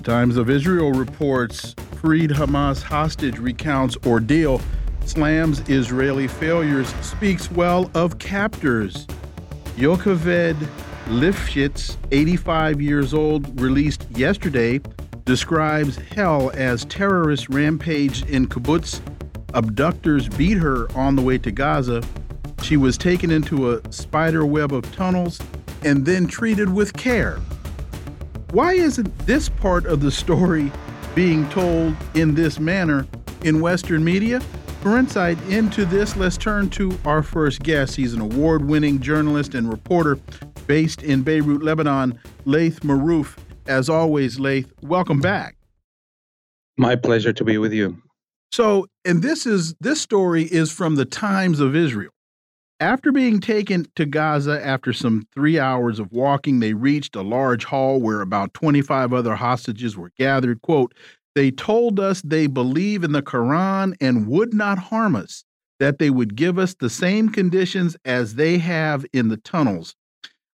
The Times of Israel reports freed Hamas hostage recounts ordeal, slams Israeli failures, speaks well of captors. Yocheved Lifshitz, 85 years old, released yesterday, describes hell as terrorists rampaged in kibbutz. Abductors beat her on the way to Gaza. She was taken into a spider web of tunnels and then treated with care. Why isn't this part of the story being told in this manner in Western media? For insight into this, let's turn to our first guest. He's an award winning journalist and reporter based in Beirut, Lebanon, Laith Marouf. As always, Laith, welcome back. My pleasure to be with you. So, and this is this story is from the Times of Israel. After being taken to Gaza after some three hours of walking, they reached a large hall where about 25 other hostages were gathered. Quote, they told us they believe in the Quran and would not harm us, that they would give us the same conditions as they have in the tunnels.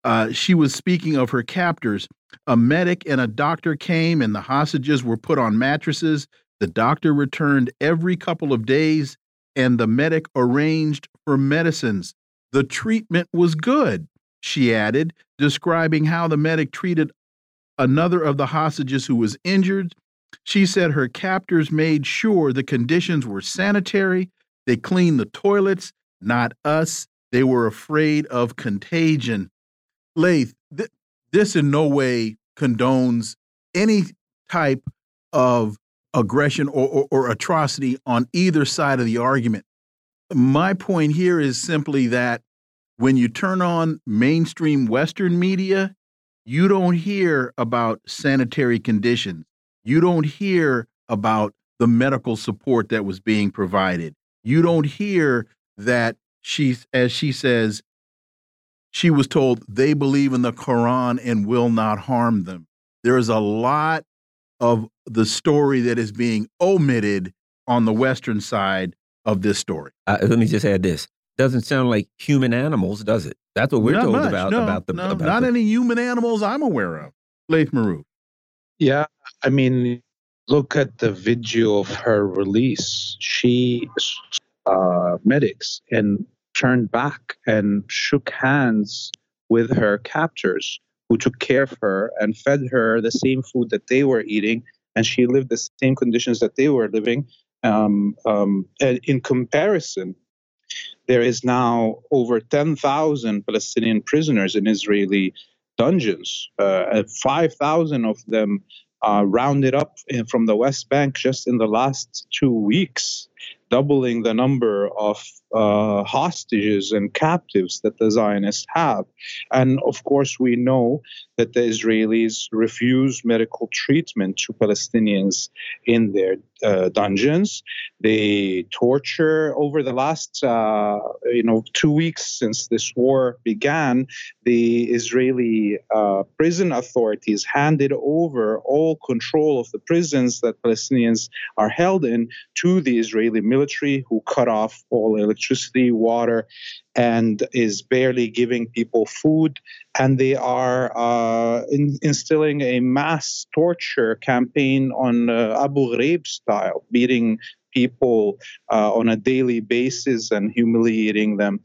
Uh, she was speaking of her captors. A medic and a doctor came, and the hostages were put on mattresses. The doctor returned every couple of days and the medic arranged for medicines. The treatment was good, she added, describing how the medic treated another of the hostages who was injured. She said her captors made sure the conditions were sanitary. They cleaned the toilets, not us. They were afraid of contagion. Laith, th this in no way condones any type of aggression or, or, or atrocity on either side of the argument. My point here is simply that when you turn on mainstream Western media, you don't hear about sanitary conditions. You don't hear about the medical support that was being provided. You don't hear that she, as she says, she was told they believe in the Quran and will not harm them. There is a lot of the story that is being omitted on the Western side of this story. Uh, let me just add this: doesn't sound like human animals, does it? That's what we're not told much. about no, about the no, about not the, any human animals I'm aware of. Laith Marouf. Yeah, I mean, look at the video of her release. She uh, medics and turned back and shook hands with her captors who took care of her and fed her the same food that they were eating, and she lived the same conditions that they were living. Um, um, in comparison, there is now over 10,000 Palestinian prisoners in Israeli dungeons. Uh, 5,000 of them uh, rounded up in, from the West Bank just in the last two weeks, doubling the number of uh, hostages and captives that the Zionists have. And of course, we know that the Israelis refuse medical treatment to Palestinians in their uh, dungeons. They torture over the last, uh, you know, two weeks since this war began. The Israeli uh, prison authorities handed over all control of the prisons that Palestinians are held in to the Israeli military, who cut off all electricity electricity, water, and is barely giving people food. And they are uh, in, instilling a mass torture campaign on uh, Abu Ghraib style, beating people uh, on a daily basis and humiliating them.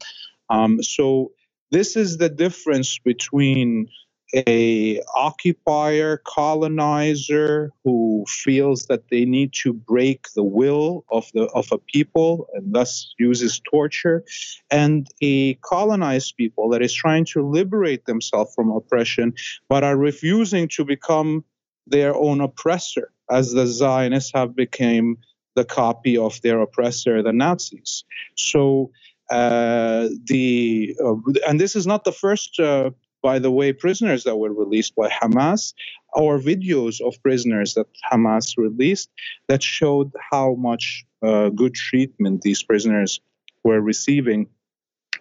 Um, so this is the difference between a occupier colonizer who feels that they need to break the will of the of a people and thus uses torture and a colonized people that is trying to liberate themselves from oppression but are refusing to become their own oppressor as the zionists have become the copy of their oppressor the nazis. So uh, the uh, and this is not the first uh, by the way, prisoners that were released by Hamas or videos of prisoners that Hamas released that showed how much uh, good treatment these prisoners were receiving.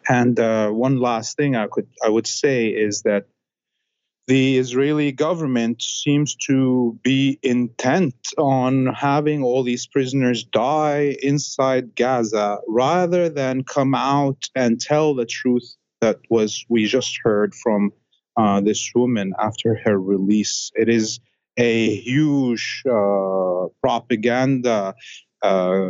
And uh, one last thing I could I would say is that the Israeli government seems to be intent on having all these prisoners die inside Gaza rather than come out and tell the truth that was we just heard from uh, this woman after her release. It is a huge uh, propaganda, uh,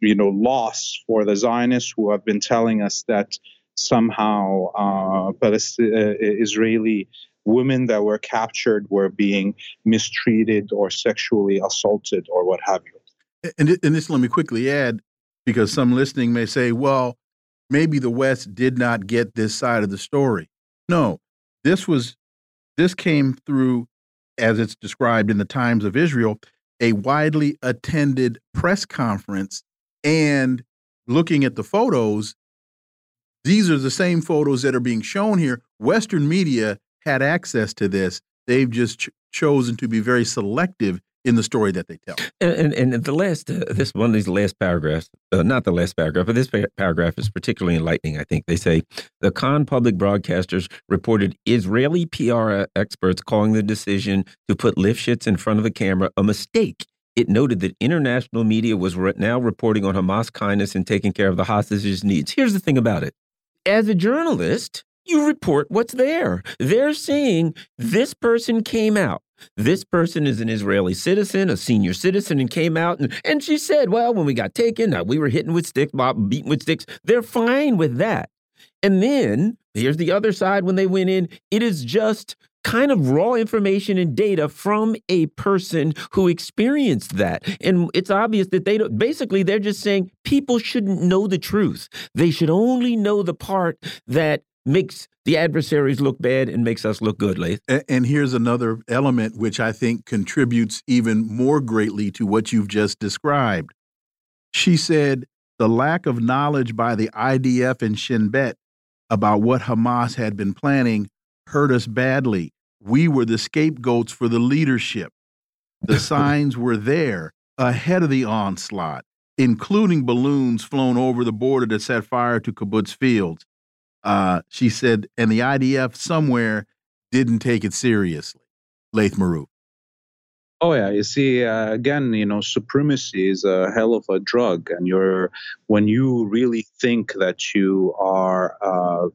you know, loss for the Zionists who have been telling us that somehow uh, uh, Israeli women that were captured were being mistreated or sexually assaulted or what have you. And, and this, let me quickly add, because some listening may say, well, maybe the West did not get this side of the story. No, this was, this came through, as it's described in the Times of Israel, a widely attended press conference. And looking at the photos, these are the same photos that are being shown here. Western media had access to this. They've just ch chosen to be very selective in the story that they tell. And, and, and the last, uh, this one of these last paragraphs, uh, not the last paragraph, but this paragraph is particularly enlightening, I think. They say the Kan public broadcasters reported Israeli PR experts calling the decision to put Lifshitz in front of the camera a mistake. It noted that international media was now reporting on Hamas kindness and taking care of the hostages' needs. Here's the thing about it. As a journalist, you report what's there. They're saying this person came out. This person is an Israeli citizen, a senior citizen, and came out and, and she said, Well, when we got taken, uh, we were hitting with sticks, beaten with sticks. They're fine with that. And then here's the other side when they went in. It is just kind of raw information and data from a person who experienced that. And it's obvious that they don't, basically, they're just saying people shouldn't know the truth. They should only know the part that makes the adversaries look bad and makes us look good, Laith. And here's another element which I think contributes even more greatly to what you've just described. She said the lack of knowledge by the IDF and Shin Bet about what Hamas had been planning hurt us badly. We were the scapegoats for the leadership. The signs were there ahead of the onslaught, including balloons flown over the border to set fire to kibbutz fields. Uh, she said, and the IDF somewhere didn't take it seriously. Laith Marouf. Oh yeah, you see, uh, again, you know, supremacy is a hell of a drug, and you're when you really think that you are uh,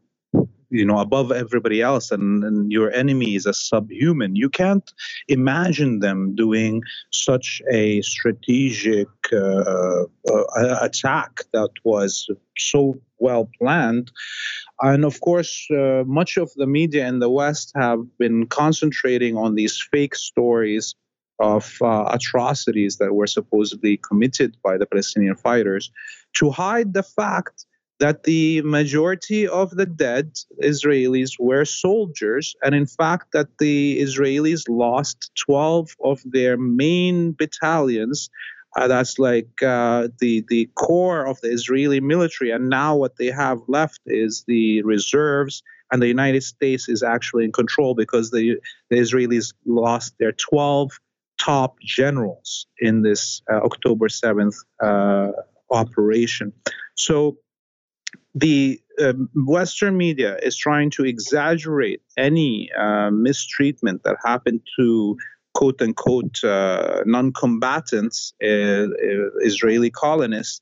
you know above everybody else and, and, your enemy is a subhuman you can't imagine them doing such a strategic uh, uh, attack that was so well planned and of course uh, much of the media in the west have been concentrating on these fake stories of uh, atrocities that were supposedly committed by the palestinian fighters to hide the fact that the majority of the dead Israelis were soldiers, and in fact, that the Israelis lost 12 of their main battalions. Uh, that's like uh, the the core of the Israeli military, and now what they have left is the reserves, and the United States is actually in control because the the Israelis lost their 12 top generals in this uh, October 7th uh, operation. So the um, Western media is trying to exaggerate any uh, mistreatment that happened to quote unquote uh, non combatants, uh, uh, Israeli colonists,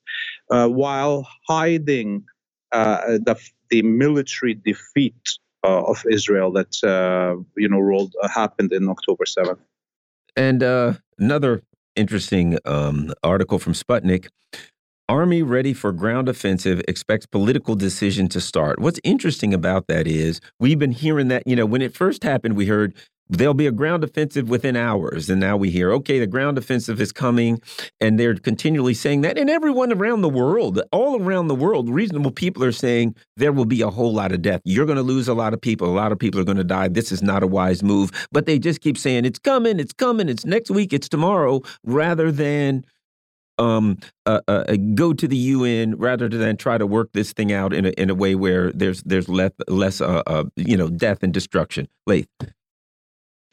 uh, while hiding the, the military defeat of Israel that you know rolled happened in October 7th. And another interesting um, article from Sputnik Army ready for ground offensive expects political decision to start. What's interesting about that is we've been hearing that, you know, when it first happened, we heard there'll be a ground offensive within hours. And now we hear, okay, the ground offensive is coming. And they're continually saying that. And everyone around the world, all around the world, reasonable people are saying there will be a whole lot of death. You're going to lose a lot of people. A lot of people are going to die. This is not a wise move. But they just keep saying, it's coming, it's coming, it's next week, it's tomorrow, rather than um, uh, uh, go to the UN rather than try to work this thing out in a in a way where there's there's less less uh, uh, you know death and destruction. Laith.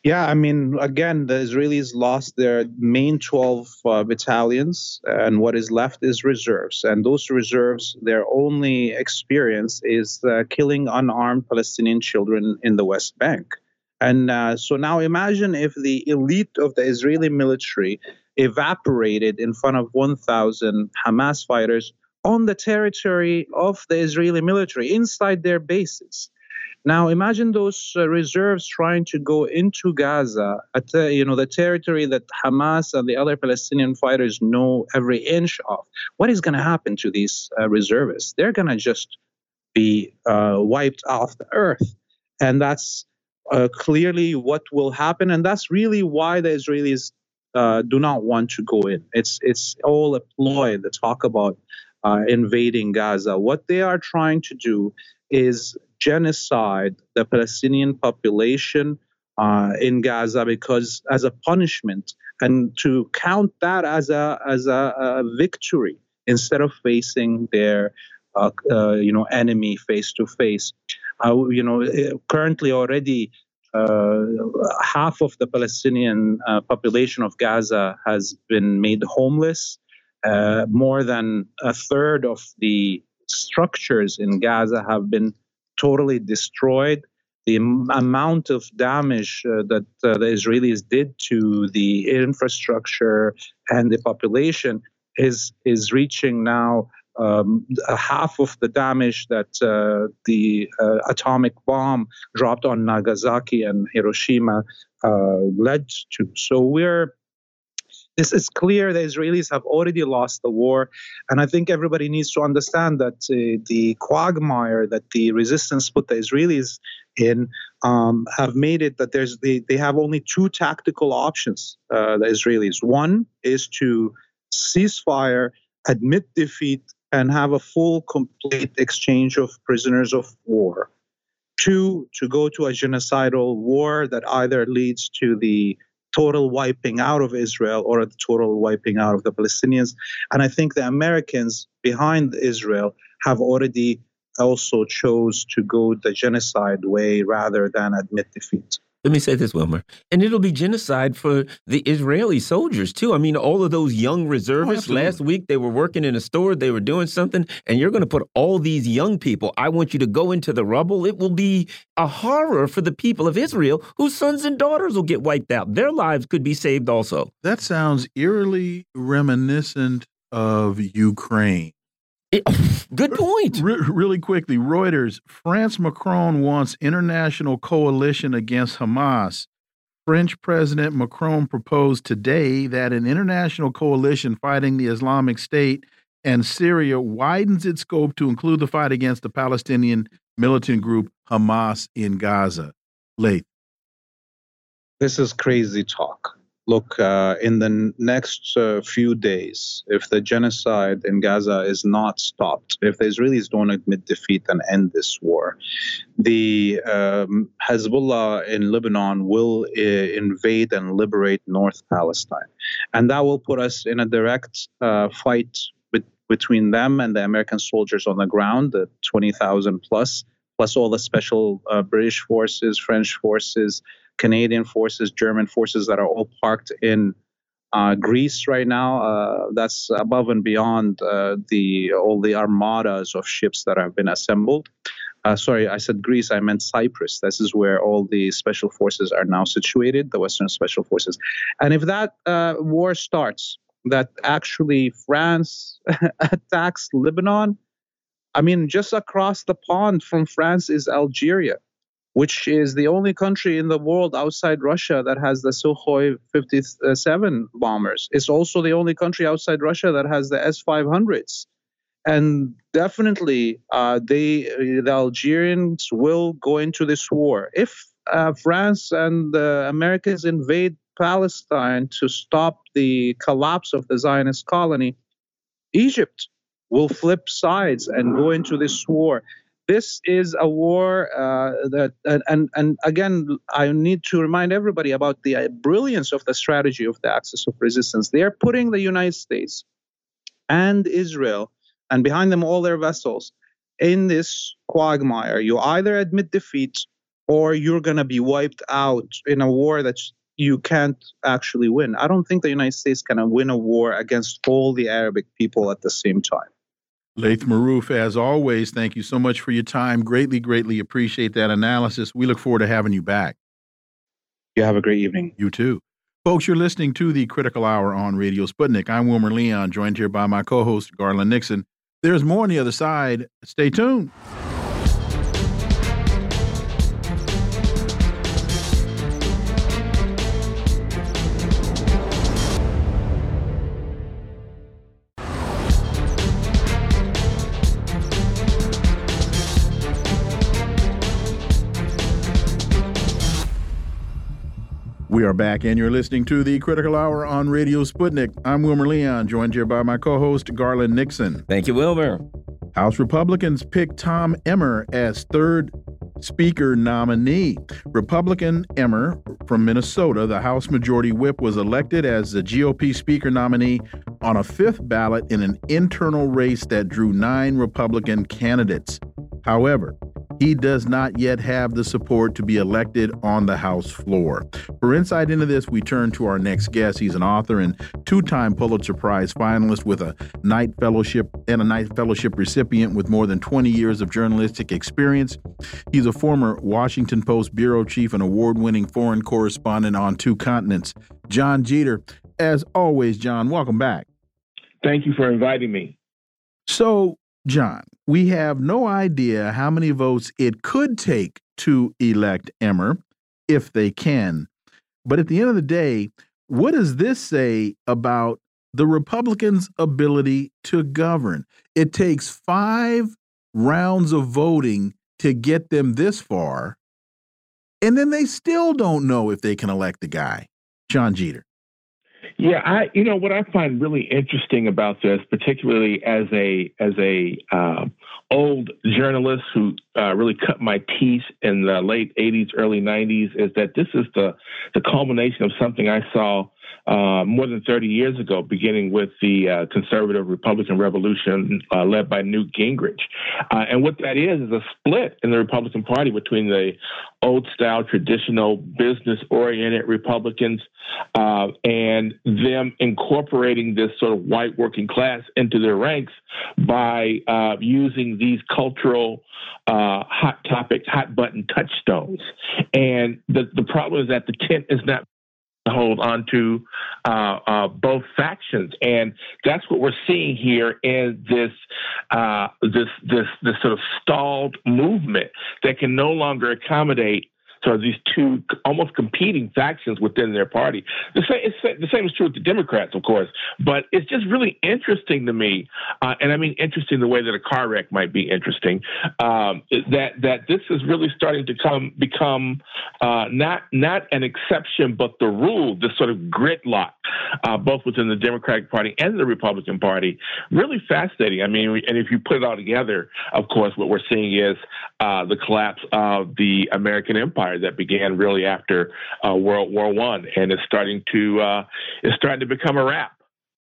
Yeah, I mean, again, the Israelis lost their main 12 uh, battalions, and what is left is reserves. And those reserves, their only experience is uh, killing unarmed Palestinian children in the West Bank. And uh, so now imagine if the elite of the Israeli military evaporated in front of 1,000 Hamas fighters on the territory of the Israeli military inside their bases. Now imagine those uh, reserves trying to go into Gaza, at you know the territory that Hamas and the other Palestinian fighters know every inch of. What is going to happen to these uh, reservists? They're going to just be uh, wiped off the earth, and that's uh, clearly what will happen. And that's really why the Israelis uh, do not want to go in. It's it's all a ploy. The talk about uh, invading Gaza. What they are trying to do is genocide the Palestinian population uh, in Gaza because as a punishment, and to count that as a as a, a victory instead of facing their uh, uh, you know enemy face to face. Uh, you know, currently already. Uh, half of the Palestinian uh, population of Gaza has been made homeless. more than a third of the structures in Gaza have been totally destroyed. The amount of damage uh, that uh, the Israelis did to the infrastructure and the population is is reaching now um, half of the damage that uh, the uh, atomic bomb dropped on Nagasaki and Hiroshima uh, led to. So we're this is clear the Israelis have already lost the war. And I think everybody needs to understand that uh, the quagmire that the resistance put the Israelis in um, have made it that there's they, they have only two tactical options, uh, the Israelis. One is to cease fire, admit defeat, and have a full, complete exchange of prisoners of war. Two, to go to a genocidal war that either leads to the total wiping out of Israel or a total wiping out of the Palestinians. And I think the Americans behind Israel have already also chose to go the genocide way rather than admit defeat. Let me say this, Wilmer. And it'll be genocide for the Israeli soldiers, too. I mean, all of those young oh, reservists, oh, last week they were working in a store, they were doing something, and you're going to put all these young people, I want you to go into the rubble. It will be a horror for the people of Israel whose sons and daughters will get wiped out. Their lives could be saved also. That sounds eerily reminiscent of Ukraine. It, good point. Re really quickly, Reuters France Macron wants international coalition against Hamas. French President Macron proposed today that an international coalition fighting the Islamic State and Syria widens its scope to include the fight against the Palestinian militant group Hamas in Gaza. Laith. This is crazy talk look, uh, in the next uh, few days, if the genocide in Gaza is not stopped, if the Israelis don't admit defeat and end this war, the um, Hezbollah in Lebanon will uh, invade and liberate North Palestine. And that will put us in a direct uh, fight with, between them and the American soldiers on the ground, the 20,000 plus, plus all the special uh, British forces, French forces, Canadian forces, German forces that are all parked in uh, Greece right now. Uh, that's above and beyond uh, the all the armadas of ships that have been assembled. Uh, sorry, I said Greece. I meant Cyprus. This is where all the special forces are now situated, the Western Special Forces. And if that uh, war starts, that actually France attacks Lebanon, I mean, just across the pond from France is Algeria which is the only country in the world outside Russia that has the Sukhoi 57 bombers. It's also the only country outside Russia that has the S 500s. And definitely, uh, they, the Algerians will go into this war. If uh, France and the Americans invade Palestine to stop the collapse of the Zionist colony, Egypt will flip sides and go into this war this is a war uh, that, and, and again, I need to remind everybody about the uh, brilliance of the strategy of the axis of resistance. They are putting the United States and Israel, and behind them all their vessels, in this quagmire. You either admit defeat or you're going to be wiped out in a war that you can't actually win. I don't think the United States can win a war against all the Arabic people at the same time. Laith Marouf, as always, thank you so much for your time. Greatly, greatly appreciate that analysis. We look forward to having you back. You have a great evening. You too. Folks, you're listening to the Critical Hour on Radio Sputnik. I'm Wilmer Leon, joined here by my co host, Garland Nixon. There's more on the other side. Stay tuned. We are back, and you're listening to the Critical Hour on Radio Sputnik. I'm Wilmer Leon, joined here by my co host, Garland Nixon. Thank you, Wilmer. House Republicans picked Tom Emmer as third Speaker nominee. Republican Emmer from Minnesota, the House Majority Whip, was elected as the GOP Speaker nominee on a fifth ballot in an internal race that drew nine Republican candidates. However, he does not yet have the support to be elected on the House floor. For insight into this, we turn to our next guest. He's an author and two-time Pulitzer Prize finalist with a Knight Fellowship and a Knight Fellowship recipient with more than 20 years of journalistic experience. He's a former Washington Post bureau chief and award-winning foreign correspondent on two continents. Jon Jeter, as always, Jon, welcome back. Thank you for inviting me. So, Jon, we have no idea how many votes it could take to elect Emmer, if they can. But at the end of the day, what does this say about the Republicans' ability to govern? It takes five rounds of voting to get them this far, and then they still don't know if they can elect the guy, Jon Jeter. Yeah, I you know what I find really interesting about this, particularly as a as a uh, old journalist who uh, really cut my teeth in the late '80s, early '90s, is that this is the the culmination of something I saw uh, more than 30 years ago, beginning with the uh, conservative Republican revolution uh, led by Newt Gingrich. Uh, and what that is is a split in the Republican Party between the old style, traditional, business oriented Republicans uh, and them incorporating this sort of white working class into their ranks by using these cultural hot topics, hot button touchstones. And the, the problem is that the tent is not hold on to uh, uh, both factions, and that's what we're seeing here in this uh, this this this sort of stalled movement that can no longer accommodate so these two almost competing factions within their party. The same, the same is true with the Democrats, of course. But it's just really interesting to me, uh, and I mean interesting the way that a car wreck might be interesting. Um, that that this is really starting to come become uh, not not an exception, but the rule. This sort of gridlock, uh, both within the Democratic Party and the Republican Party. Really fascinating. I mean, and if you put it all together, of course, what we're seeing is uh, the collapse of the American empire empire that began really after uh, World War One, and it's starting to uh, it's starting to become a wrap.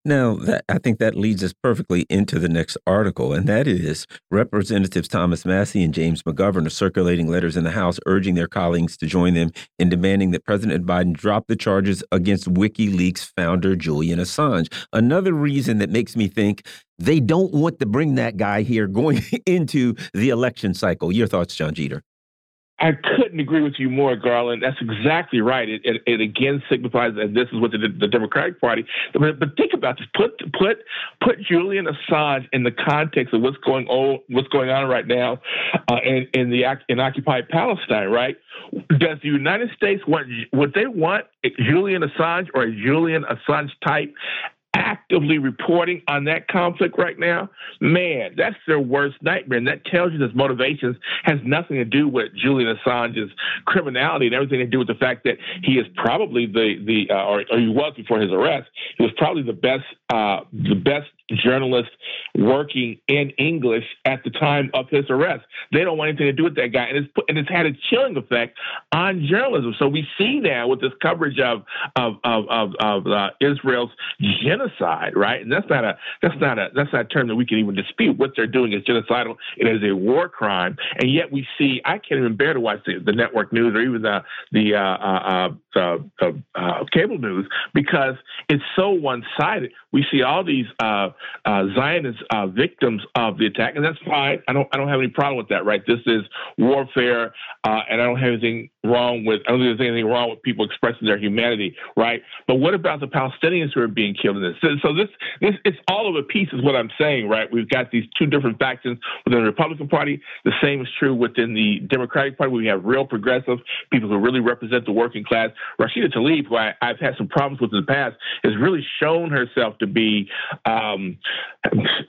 Now, that, I think that leads us perfectly into the next article, and that is Representatives Thomas Massie and James McGovern are circulating letters in the House urging their colleagues to join them in demanding that President Biden drop the charges against WikiLeaks founder Julian Assange. Another reason that makes me think they don't want to bring that guy here going into the election cycle. Your thoughts, Jon Jeter? I couldn't agree with you more, Garland. That's exactly right. It, it, it again signifies that this is what the, the Democratic Party. But, but, think about this. Put put put Julian Assange in the context of what's going on what's going on right now uh, in in the in occupied Palestine. Right? Does the United States want would they want Julian Assange or a Julian Assange type actively reporting on that conflict right now, man, that's their worst nightmare. And that tells you that motivations has nothing to do with Julian Assange's criminality and everything to do with the fact that he is probably the the uh, or, or he was before his arrest. He was probably the best uh, the best journalist working in English at the time of his arrest. They don't want anything to do with that guy, and it's put, and it's had a chilling effect on journalism. So we see now with this coverage of of of of, of uh, Israel's genocide, right? And that's not a that's not a that's not a term that we can even dispute. What they're doing is genocidal. It is a war crime, and yet we see I can't even bear to watch the, the network news or even the the uh, uh, uh, uh, cable news because it's so one sided. We see all these uh, uh, Zionist uh, victims of the attack, and that's fine. I don't I don't have any problem with that. Right? This is warfare, uh, and I don't have anything wrong with I don't think there's anything wrong with people expressing their humanity. Right? But what about the Palestinians who are being killed in this? So, so this this it's all of a piece is what I'm saying. Right? We've got these two different factions within the Republican Party. The same is true within the Democratic Party. We have real progressive people who really represent the working class. Rashida Tlaib, who I, have had some problems with in the past, has really shown herself to be um,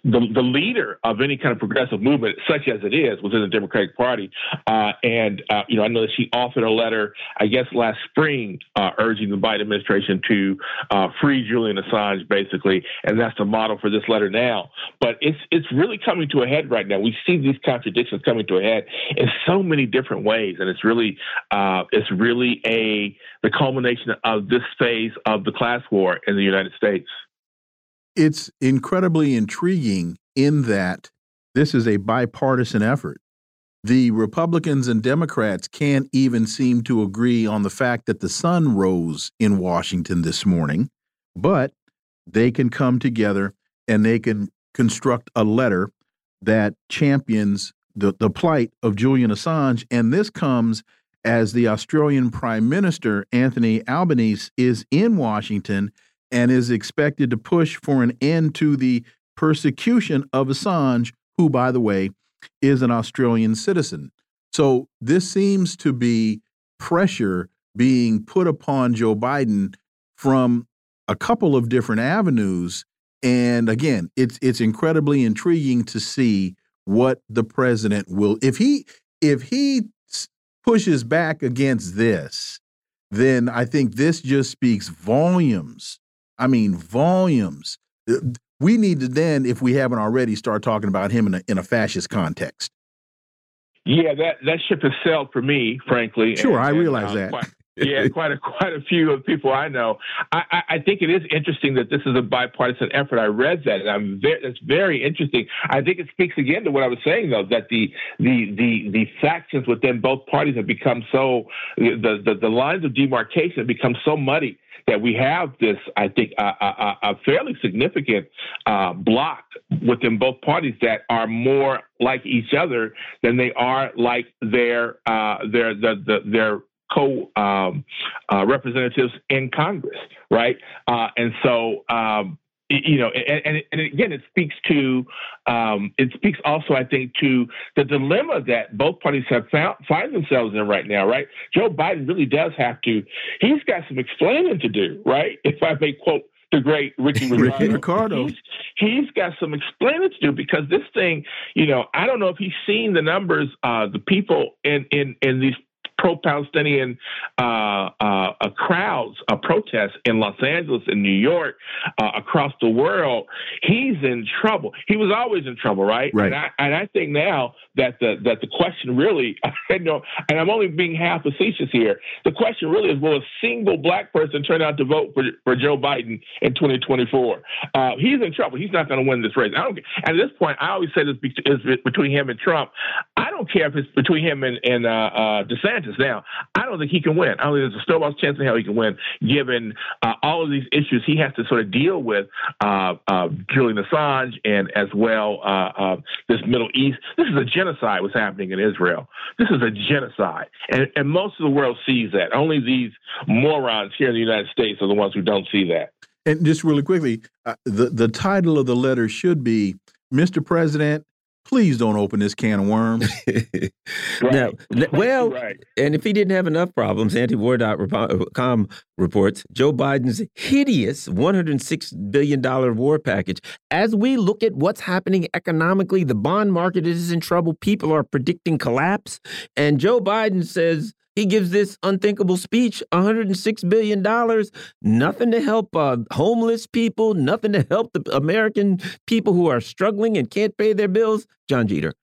the, the leader of any kind of progressive movement, such as it is within the Democratic Party. Uh, and, uh, you know, I know that she authored a letter, I guess, last spring, uh, urging the Biden administration to uh, free Julian Assange, basically. And that's the model for this letter now. But it's, it's really coming to a head right now. We see these contradictions coming to a head in so many different ways. And it's really, uh, it's really a, the culmination of this phase of the class war in the United States it's incredibly intriguing in that this is a bipartisan effort. The Republicans and Democrats can't even seem to agree on the fact that the sun rose in Washington this morning, but they can come together and they can construct a letter that champions the, the plight of Julian Assange. And this comes as the Australian Prime Minister, Anthony Albanese, is in Washington and is expected to push for an end to the persecution of Assange, who, by the way, is an Australian citizen. So this seems to be pressure being put upon Joe Biden from a couple of different avenues. And again, it's it's incredibly intriguing to see what the president will if he if he pushes back against this, then I think this just speaks volumes I mean, volumes. Uh, We need to then, if we haven't already, start talking about him in a, in a fascist context. Yeah, that, that ship has sailed for me, frankly. Sure, and, I realize and, uh, that. Quite, yeah, quite a quite a few of people I know. I, I, I, think it is interesting that this is a bipartisan effort. I read that, and I'm very, that's very interesting. I think it speaks again to what I was saying, though, that the the the the factions within both parties have become so the the, the lines of demarcation have become so muddy that we have this, I think, a, a, a fairly significant uh, block within both parties that are more like each other than they are like their uh, their the, the, their co um, uh, representatives in Congress, right? Uh, and so um, you know, and, and, and, again, it speaks to, um, it speaks also, I think, to the dilemma that both parties have found find themselves in right now. Right, Joe Biden really does have to. He's got some explaining to do. Right, if I may quote the great Ricky Ricardo. Ricardo. He's, he's got some explaining to do because this thing, you know, I don't know if he's seen the numbers, uh, the people in in in these pro-Palestinian uh, uh, crowds, uh, protests in Los Angeles, in New York, uh, across the world, he's in trouble. He was always in trouble, right? Right. And I, and I think now that the that the question really, you know, and I'm only being half facetious here. The question really is: Will a single black person turn out to vote for for Joe Biden in 2024? Uh, he's in trouble. He's not going to win this race. I don't. At this point, I always say this is between him and Trump. I don't care if it's between him and, and uh, Now. I don't think he can win. I don't think there's a snowball's chance in hell he can win, given uh, all of these issues he has to sort of deal with. Uh, uh, Julian Assange and as well uh, uh, this Middle East. This is a genocide. What's happening in Israel? This is a genocide, and, and most of the world sees that. Only these morons here in the United States are the ones who don't see that. And just really quickly, uh, the the title of the letter should be, "Mr. President, please don't open this can of worms. right. Now, well, right. and if he didn't have enough problems, antiwar.com reports Joe Biden's hideous $106 billion war package. As we look at what's happening economically, the bond market is in trouble. People are predicting collapse. And Joe Biden says, he gives this unthinkable speech, $106 billion, nothing to help uh, homeless people, nothing to help the American people who are struggling and can't pay their bills. Jon Jeter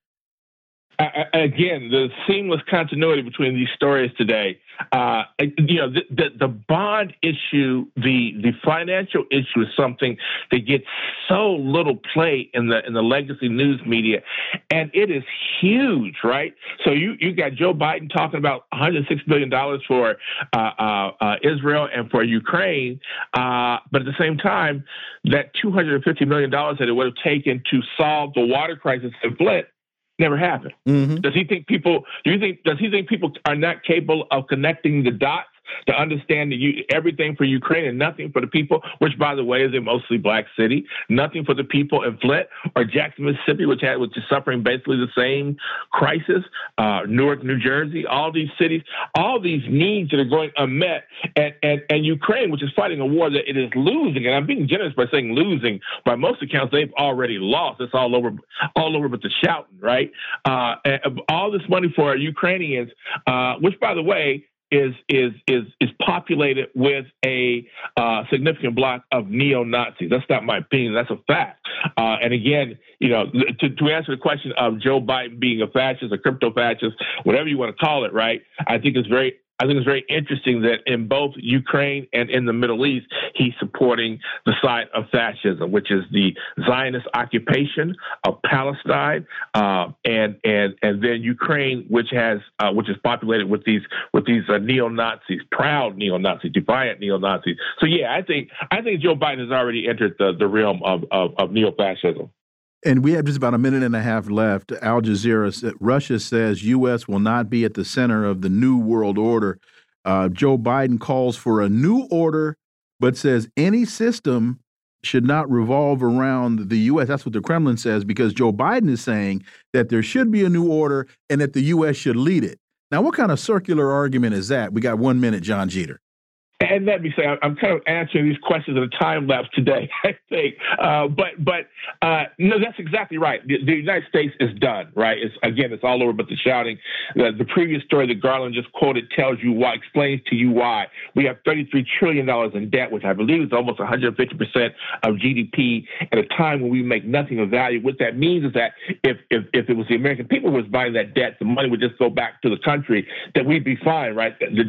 again, the seamless continuity between these stories today. Uh, you know, the, the, the, bond issue, the the financial issue is something that gets so little play in the in the legacy news media, and it is huge, right? So you you got Joe Biden talking about 106 billion dollars for uh, uh, uh, Israel and for Ukraine, uh, but at the same time, that 250 million dollars that it would have taken to solve the water crisis in Flint never happened. Mm-hmm. Does he think people? Do you think? Does he think people are not capable of connecting the dots to understand the, everything for Ukraine and nothing for the people, which, by the way, is a mostly black city. Nothing for the people in Flint or Jackson, Mississippi, which had which is suffering basically the same crisis. Uh, Newark, New Jersey, all these cities, all these needs that are going unmet, and, and and Ukraine, which is fighting a war that it is losing. And I'm being generous by saying losing. By most accounts, they've already lost. It's all over, all over, but the shouting, right? Uh, all this money for Ukrainians, uh, which, by the way, is is is is populated with a uh, significant block of neo Nazis. That's not my opinion. That's a fact. Uh, and again, you know, to, to answer the question of Joe Biden being a fascist, a crypto fascist, whatever you want to call it, right? I think it's very I think it's very interesting that in both Ukraine and in the Middle East, he's supporting the side of fascism, which is the Zionist occupation of Palestine, uh, and and and then Ukraine, which has uh, which is populated with these with these uh, neo Nazis, proud neo Nazis, defiant neo Nazis. So yeah, I think I think Joe Biden has already entered the, the realm of, of, of neo fascism. And we have just about a minute and a half left. Al Jazeera, Russia says U.S. will not be at the center of the new world order. Uh, Joe Biden calls for a new order, but says any system should not revolve around the U.S. That's what the Kremlin says, because Joe Biden is saying that there should be a new order and that the U.S. should lead it. Now, what kind of circular argument is that? We got one minute, Jon Jeter. And let me say, I'm kind of answering these questions in a time lapse today, I think. Uh, but but uh, no, that's exactly right. The, the, United States is done, right? It's again, it's all over. But the shouting, the, the previous story that Garland just quoted tells you why, explains to you why we have 33 trillion dollars in debt, which I believe is almost 150 percent of GDP at a time when we make nothing of value. What that means is that if if if it was the American people who was buying that debt, the money would just go back to the country, that we'd be fine, right? The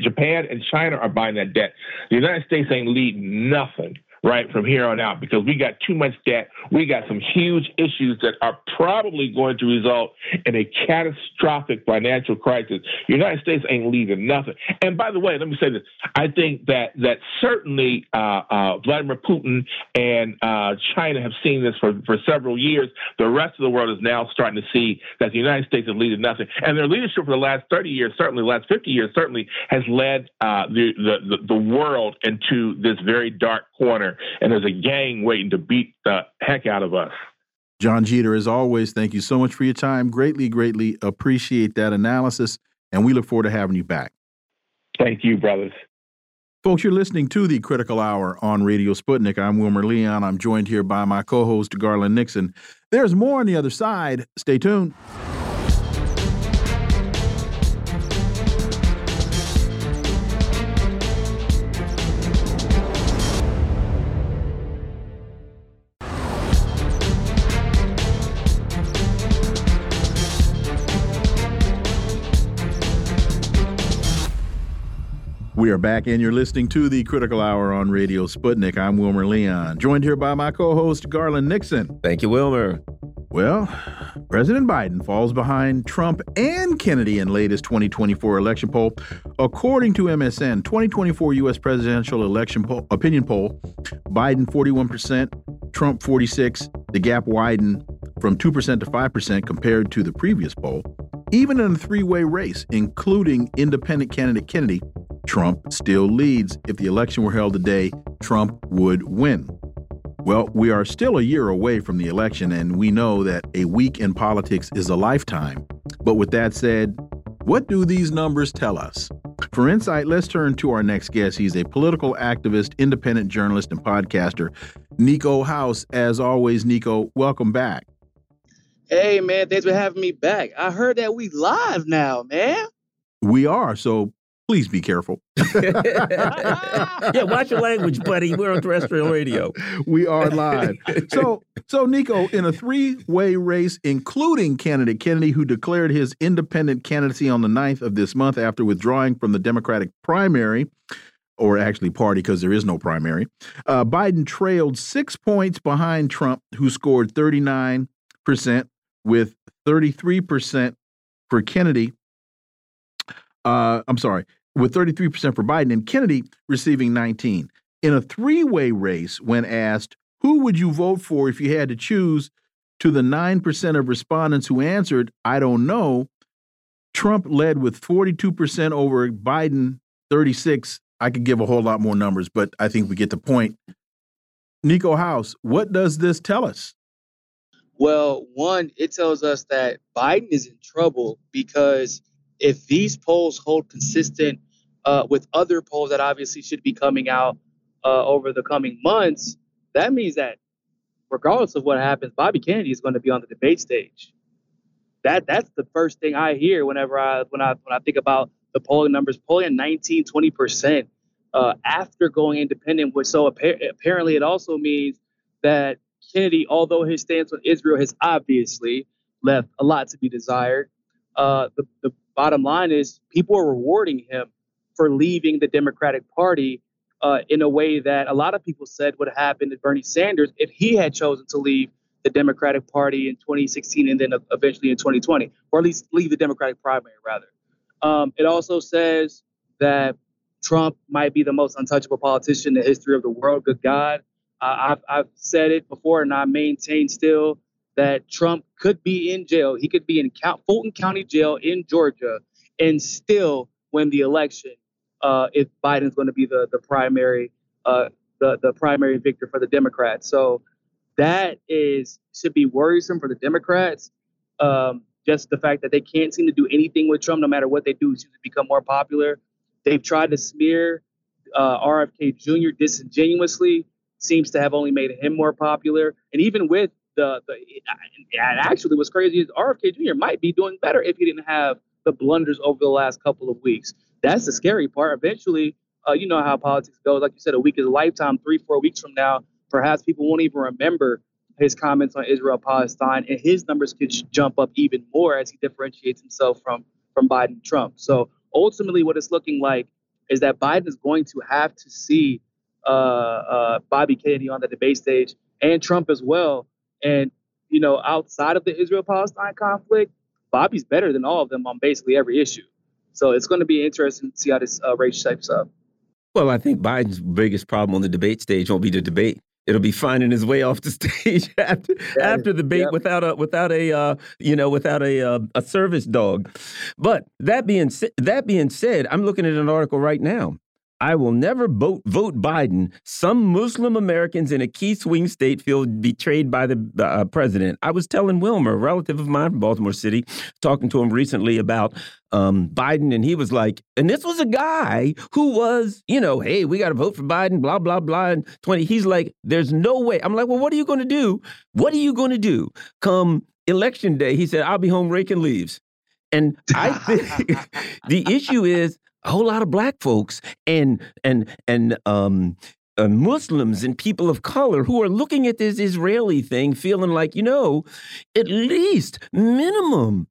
Japan and China are buying that debt. The United States ain't leading nothing right, from here on out because we got too much debt. We got some huge issues that are probably going to result in a catastrophic financial crisis. The United States ain't leaving nothing. And by the way, let me say this: I think that that certainly uh, uh, Vladimir Putin and uh, China have seen this for, for several years. The rest of the world is now starting to see that the United States is leading nothing, and their leadership for the last 30 years, certainly the last 50 years, certainly has led uh, the, the the world into this very dark corner and there's a gang waiting to beat the heck out of us. Jon Jeter, as always, thank you so much for your time. Greatly, greatly appreciate that analysis, and we look forward to having you back. Thank you, brothers. Folks, you're listening to the Critical Hour on Radio Sputnik. I'm Wilmer Leon. I'm joined here by my co host, Garland Nixon. There's more on the other side. Stay tuned. We are back, and you're listening to the Critical Hour on Radio Sputnik. I'm Wilmer Leon, joined here by my co host, Garland Nixon. Thank you, Wilmer. Well, President Biden falls behind Trump and Kennedy in latest 2024 election poll. According to MSN, 2024 U.S. presidential election poll, opinion poll, Biden 41%, Trump 46. The gap widened from 2% to 5% compared to the previous poll. Even in a three-way race, including independent candidate Kennedy, Trump still leads. If the election were held today, Trump would win. Well, we are still a year away from the election, and we know that a week in politics is a lifetime. But with that said, what do these numbers tell us? For insight, let's turn to our next guest. He's a political activist, independent journalist, and podcaster, Niko House. As always, Niko, welcome back. Hey, man, thanks for having me back. I heard that we live now, man. We are. So please be careful. yeah, watch your language, buddy. We're on terrestrial radio. We are live. So, so Niko, in a three-way race, including candidate Kennedy, who declared his independent candidacy on the 9th of this month after withdrawing from the Democratic primary, or actually party because there is no primary, uh, Biden trailed six points behind Trump, who scored 39 percent, with 33 percent for Kennedy. Uh, I'm sorry, with 33% for Biden and Kennedy receiving 19. In a three-way race, when asked who would you vote for if you had to choose, to the 9% of respondents who answered, I don't know, Trump led with 42% over Biden 36. I could give a whole lot more numbers, but I think we get the point. Niko House, what does this tell us? Well, one, it tells us that Biden is in trouble because if these polls hold consistent uh, with other polls that obviously should be coming out uh, over the coming months, that means that regardless of what happens, Bobby Kennedy is going to be on the debate stage. That that's the first thing I hear whenever I when I when I think about the polling numbers, polling at 19, 20 percent uh, after going independent. Which so apparently it also means that Kennedy, although his stance on Israel has obviously left a lot to be desired, uh, the, the bottom line is people are rewarding him for leaving the Democratic Party uh, in a way that a lot of people said would happen to Bernie Sanders if he had chosen to leave the Democratic Party in 2016 and then eventually in 2020, or at least leave the Democratic primary, rather. Um, it also says that Trump might be the most untouchable politician in the history of the world. Good God. Uh, I've, I've said it before and I maintain still that Trump could be in jail. He could be in Fulton County Jail in Georgia and still win the election uh, if Biden's going to be the the primary uh, the the primary victor for the Democrats. So that is should be worrisome for the Democrats. Um, just the fact that they can't seem to do anything with Trump, no matter what they do, seems to become more popular. They've tried to smear uh, RFK Jr. disingenuously, seems to have only made him more popular. And even with the, the actually what's crazy is RFK Jr. might be doing better if he didn't have the blunders over the last couple of weeks. That's the scary part. Eventually, uh, you know how politics goes. Like you said, a week is a lifetime. Three, four weeks from now, perhaps people won't even remember his comments on Israel Palestine, and his numbers could jump up even more as he differentiates himself from from Biden Trump. So ultimately, what it's looking like is that Biden is going to have to see uh, uh, Bobby Kennedy on the debate stage and Trump as well and, you know, outside of the Israel Palestine conflict, Bobby's better than all of them on basically every issue. So it's going to be interesting to see how this uh, race shapes up. Well, I think Biden's biggest problem on the debate stage won't be the debate. It'll be finding his way off the stage after yeah, after the debate without a without a uh, you know without a uh, a service dog. But that being that being said, I'm looking at an article right now I will never vote, vote Biden. Some Muslim Americans in a key swing state feel betrayed by the uh, president. I was telling Wilmer, a relative of mine from Baltimore City, talking to him recently about um, Biden, and he was like, and this was a guy who was, you know, hey, we got to vote for Biden, blah, blah, blah. And 20, he's like, there's no way. I'm like, well, what are you going to do? What are you going to do come election day? He said, I'll be home raking leaves. And I think the issue is a whole lot of black folks and and and um uh, Muslims and people of color who are looking at this Israeli thing, feeling like, you know, at least minimum,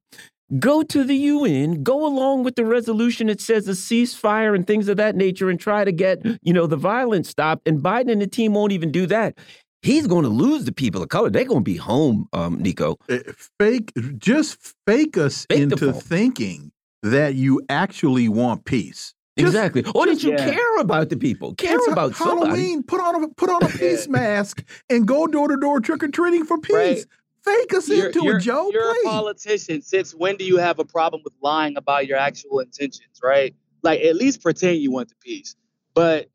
go to the UN, go along with the resolution that says a ceasefire and things of that nature, and try to get, you know, the violence stopped. And Biden and the team won't even do that. He's going to lose the people of color. They're going to be home, um, Niko. Uh, fake, just fake us fake into thinking that you actually want peace. Just, exactly. Or did you yeah. care about the people? Care it's about Halloween. Somebody. Put on a put on a peace mask and go door to door trick or treating for peace. Right. Fake us you're, into you're, it, Joe. You're please. a politician. Since when do you have a problem with lying about your actual intentions? Right. Like at least pretend you want the peace. But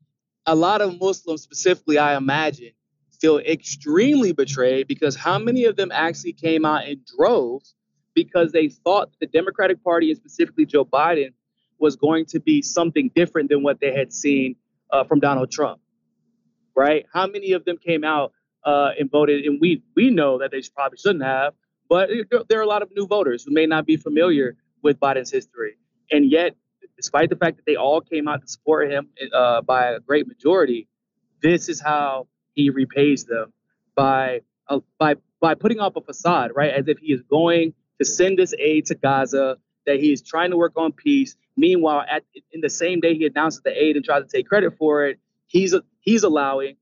a lot of Muslims, specifically, I imagine, feel extremely betrayed because how many of them actually came out in droves because they thought the Democratic Party, and specifically Joe Biden, was going to be something different than what they had seen uh, from Donald Trump. Right? How many of them came out uh, and voted? And we we know that they probably shouldn't have, but there are a lot of new voters who may not be familiar with Biden's history, and yet despite the fact that they all came out to support him uh, by a great majority, this is how he repays them by uh, by by putting up a facade, right, as if he is going to send this aid to Gaza, that he is trying to work on peace. Meanwhile, at in the same day he announces the aid and tries to take credit for it, he's he's allowing,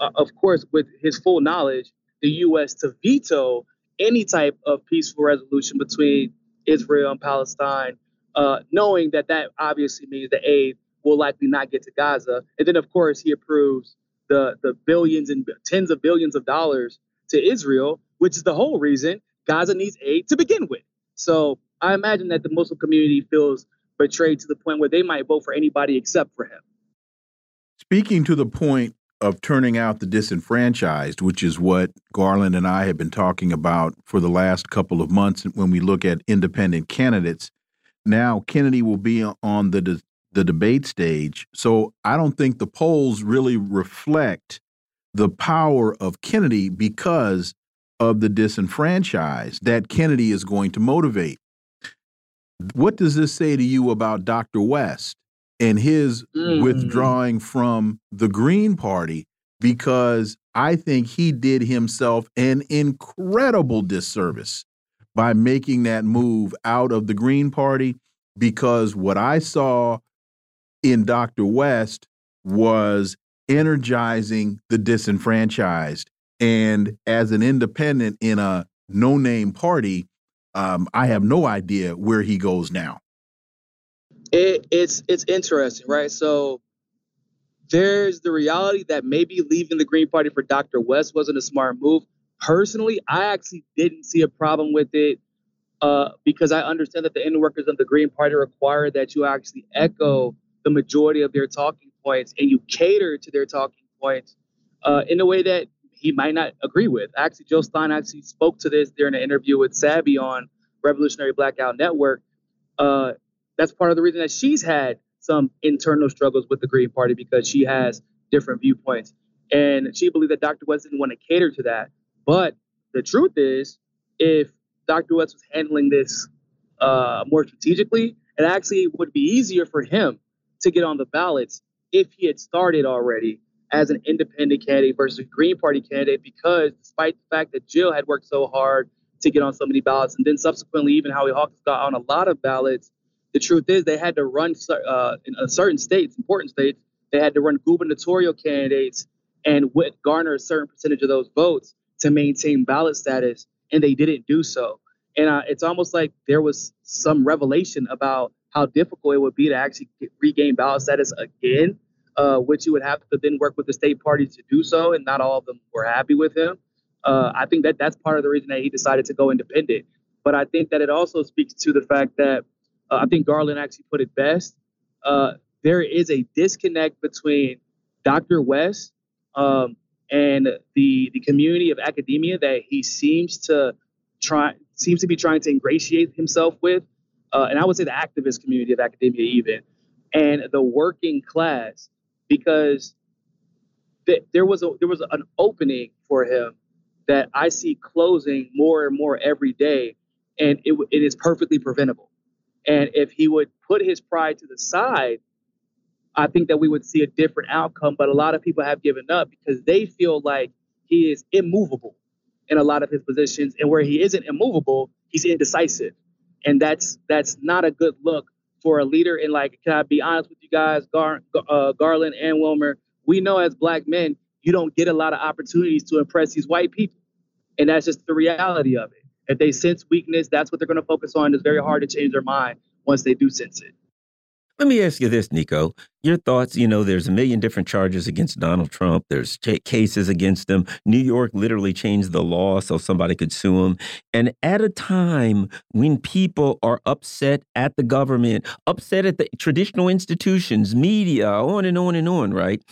uh, of course, with his full knowledge, the U.S. to veto any type of peaceful resolution between Israel and Palestine, uh, knowing that that obviously means the aid will likely not get to Gaza. And then, of course, he approves the the billions and tens of billions of dollars to Israel, which is the whole reason Gaza needs aid to begin with. So I imagine that the Muslim community feels betrayed to the point where they might vote for anybody except for him. Speaking to the point of turning out the disenfranchised, which is what Garland and I have been talking about for the last couple of months when we look at independent candidates. Now, Kennedy will be on the the debate stage. So I don't think the polls really reflect the power of Kennedy because of the disenfranchised that Kennedy is going to motivate. What does this say to you about Dr. West and his mm. withdrawing from the Green Party? Because I think he did himself an incredible disservice by making that move out of the Green Party. Because what I saw in Dr. West was energizing the disenfranchised. And as an independent in a no name party, um, I have no idea where he goes now. It, it's it's interesting, right? So there's the reality that maybe leaving the Green Party for Dr. West wasn't a smart move. Personally, I actually didn't see a problem with it uh, because I understand that the inner workers of the Green Party require that you actually echo the majority of their talking points and you cater to their talking points uh, in a way that he might not agree with. Actually, Jill Stein actually spoke to this during an interview with Sabby on Revolutionary Blackout Network. Uh, that's part of the reason that she's had some internal struggles with the Green Party because she has different viewpoints. And she believed that Dr. West didn't want to cater to that. But the truth is, if Dr. West was handling this uh, more strategically, it actually would be easier for him to get on the ballots if he had started already as an independent candidate versus a Green Party candidate, because despite the fact that Jill had worked so hard to get on so many ballots, and then subsequently even Howie Hawkins got on a lot of ballots, the truth is they had to run uh, in certain states, important states, they had to run gubernatorial candidates and garner a certain percentage of those votes to maintain ballot status, and they didn't do so. And uh, it's almost like there was some revelation about how difficult it would be to actually get, regain ballot status again, uh, which he would have to then work with the state parties to do so, and not all of them were happy with him. Uh, I think that that's part of the reason that he decided to go independent. But I think that it also speaks to the fact that uh, I think Garland actually put it best. Uh, there is a disconnect between Dr. West um, and the the community of academia that he seems to try seems to be trying to ingratiate himself with uh, and I would say the activist community of academia, even, and the working class, because th- there was a there was an opening for him that I see closing more and more every day, and it, it is perfectly preventable. And if he would put his pride to the side, I think that we would see a different outcome. But a lot of people have given up because they feel like he is immovable in a lot of his positions, and where he isn't immovable, he's indecisive and that's that's not a good look for a leader. And like, can I be honest with you guys, Gar, uh, Garland and Wilmer? We know as black men, you don't get a lot of opportunities to impress these white people, and that's just the reality of it. If they sense weakness, that's what they're going to focus on. It's very hard to change their mind once they do sense it. Let me ask you this, Niko. Your thoughts, you know, there's a million different charges against Donald Trump. There's cases against him. New York literally changed the law so somebody could sue him. And at a time when people are upset at the government, upset at the traditional institutions, media, on and on and on, right?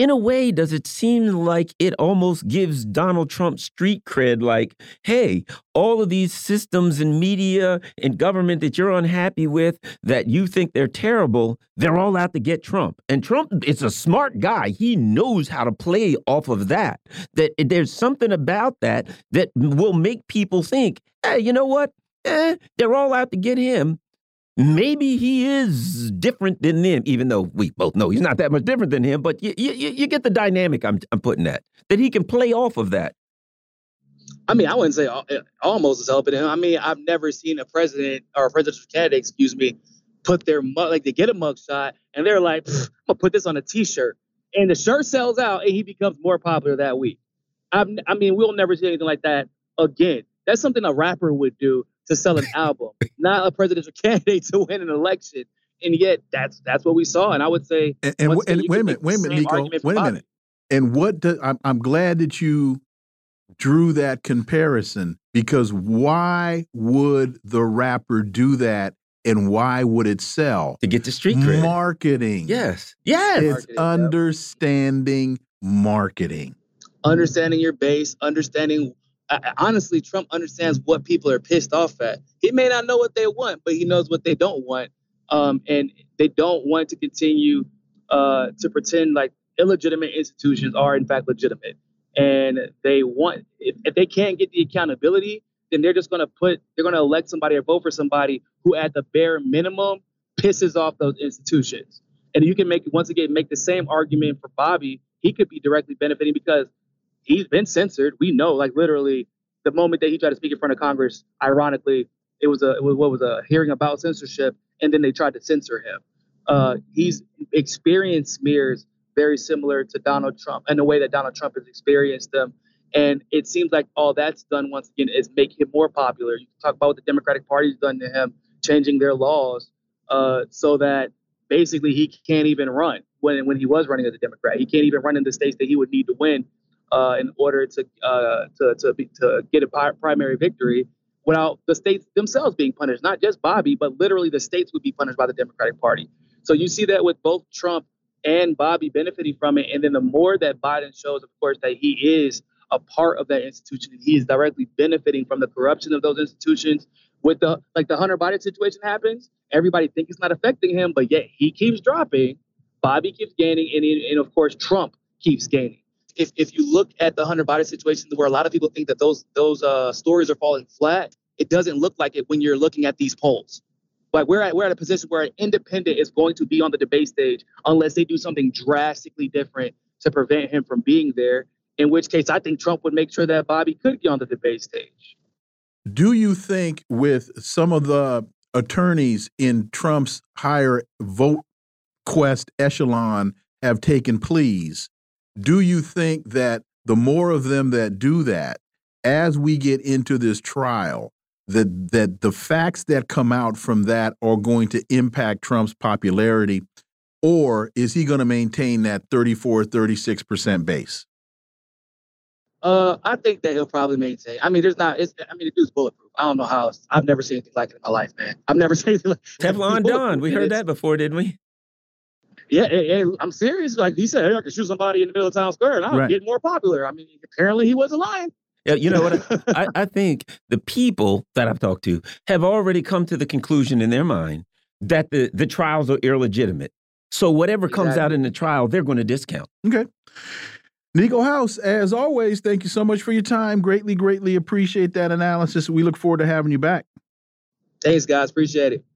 In a way, does it seem like it almost gives Donald Trump street cred? Like, hey, all of these systems and media and government that you're unhappy with, that you think they're terrible, they're all out to get Trump. And Trump is a smart guy. He knows how to play off of that. That there's something about that that will make people think, hey, you know what? Eh, they're all out to get him. Maybe he is different than them, even though we both know he's not that much different than him. But you, you, you get the dynamic I'm, I'm putting that, that he can play off of that. I mean, I wouldn't say almost as helping him. I mean, I've never seen a president or a presidential candidate, excuse me, put their mug, like they get a mug shot and they're like, I'm gonna put this on a t-shirt. And the shirt sells out and he becomes more popular that week. i I mean, we'll never see anything like that again. That's something a rapper would do to sell an album, not a presidential candidate to win an election. And yet, that's that's what we saw. And I would say, and, and, and wait a minute, wait a minute, Niko, wait a minute. And what do, I'm, I'm glad that you drew that comparison because why would the rapper do that and why would it sell? To get the street cred. Marketing. Yes. Yes. It's marketing, understanding marketing. Understanding your base, understanding honestly, Trump understands what people are pissed off at. He may not know what they want, but he knows what they don't want. Um, and they don't want to continue uh, to pretend like illegitimate institutions are in fact legitimate. And they want, if, if they can't get the accountability, then they're just going to put, they're going to elect somebody or vote for somebody who, at the bare minimum, pisses off those institutions. And you can make, once again, make the same argument for Bobby. He could be directly benefiting because he's been censored. We know, like literally, the moment that he tried to speak in front of Congress, ironically, it was a it was what was a hearing about censorship, and then they tried to censor him. Uh, he's experienced smears very similar to Donald Trump and the way that Donald Trump has experienced them. And it seems like all that's done once again is make him more popular. You can talk about what the Democratic Party's done to him, changing their laws uh, so that basically he can't even run when when he was running as a Democrat. He can't even run in the states that he would need to win uh, in order to uh, to to, be, to get a primary victory without the states themselves being punished. Not just Bobby, but literally the states would be punished by the Democratic Party. So you see that with both Trump and Bobby benefiting from it. And then the more that Biden shows, of course, that he is a part of that institution and he is directly benefiting from the corruption of those institutions. With the like the Hunter Biden situation happens, everybody think it's not affecting him, but yet he keeps dropping. Bobby keeps gaining, and, and of course Trump keeps gaining if, if you look at the Hunter Biden situation, where a lot of people think that those those uh, stories are falling flat, it doesn't look like it when you're looking at these polls. Like we're at we're at a position where an independent is going to be on the debate stage unless they do something drastically different to prevent him from being there. In which case, I think Trump would make sure that Bobby could be on the debate stage. Do you think, with some of the attorneys in Trump's higher vote quest echelon have taken pleas, do you think that the more of them that do that, as we get into this trial, that that the facts that come out from that are going to impact Trump's popularity, or is he going to maintain that 34, 36 percent base? Uh, I think that he'll probably maintain. I mean, there's not. It's, I mean, the dude's bulletproof. I don't know how. Else. I've never seen anything like it in my life, man. I've never seen anything like Teflon Don. We heard that before, didn't we? Yeah, I'm serious. Like he said, hey, I could shoot somebody in the middle of town square and I'll right. get more popular. I mean, apparently he wasn't lying. Yeah, you know what? I, I think the people that I've talked to have already come to the conclusion in their mind that the, the trials are illegitimate. So whatever exactly. comes out in the trial, they're going to discount. Okay. Niko House, as always, thank you so much for your time. Greatly, greatly appreciate that analysis. We look forward to having you back. Thanks, guys. Appreciate it.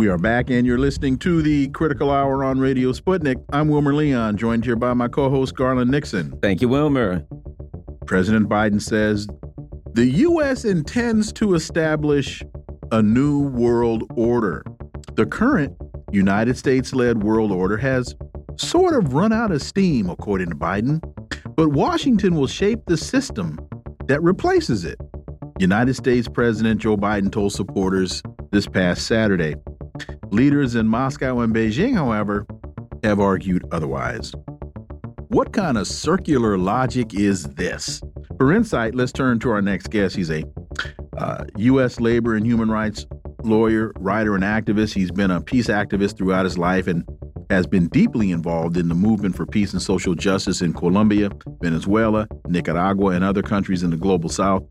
We are back, and you're listening to the Critical Hour on Radio Sputnik. I'm Wilmer Leon, joined here by my co host, Garland Nixon. Thank you, Wilmer. President Biden says the U.S. intends to establish a new world order. The current United States led world order has sort of run out of steam, according to Biden, but Washington will shape the system that replaces it. United States President Joe Biden told supporters this past Saturday. Leaders in Moscow and Beijing, however, have argued otherwise. What kind of circular logic is this? For insight, let's turn to our next guest. He's a uh, U.S. labor and human rights lawyer, writer, and activist. He's been a peace activist throughout his life and has been deeply involved in the movement for peace and social justice in Colombia, Venezuela, Nicaragua, and other countries in the global south.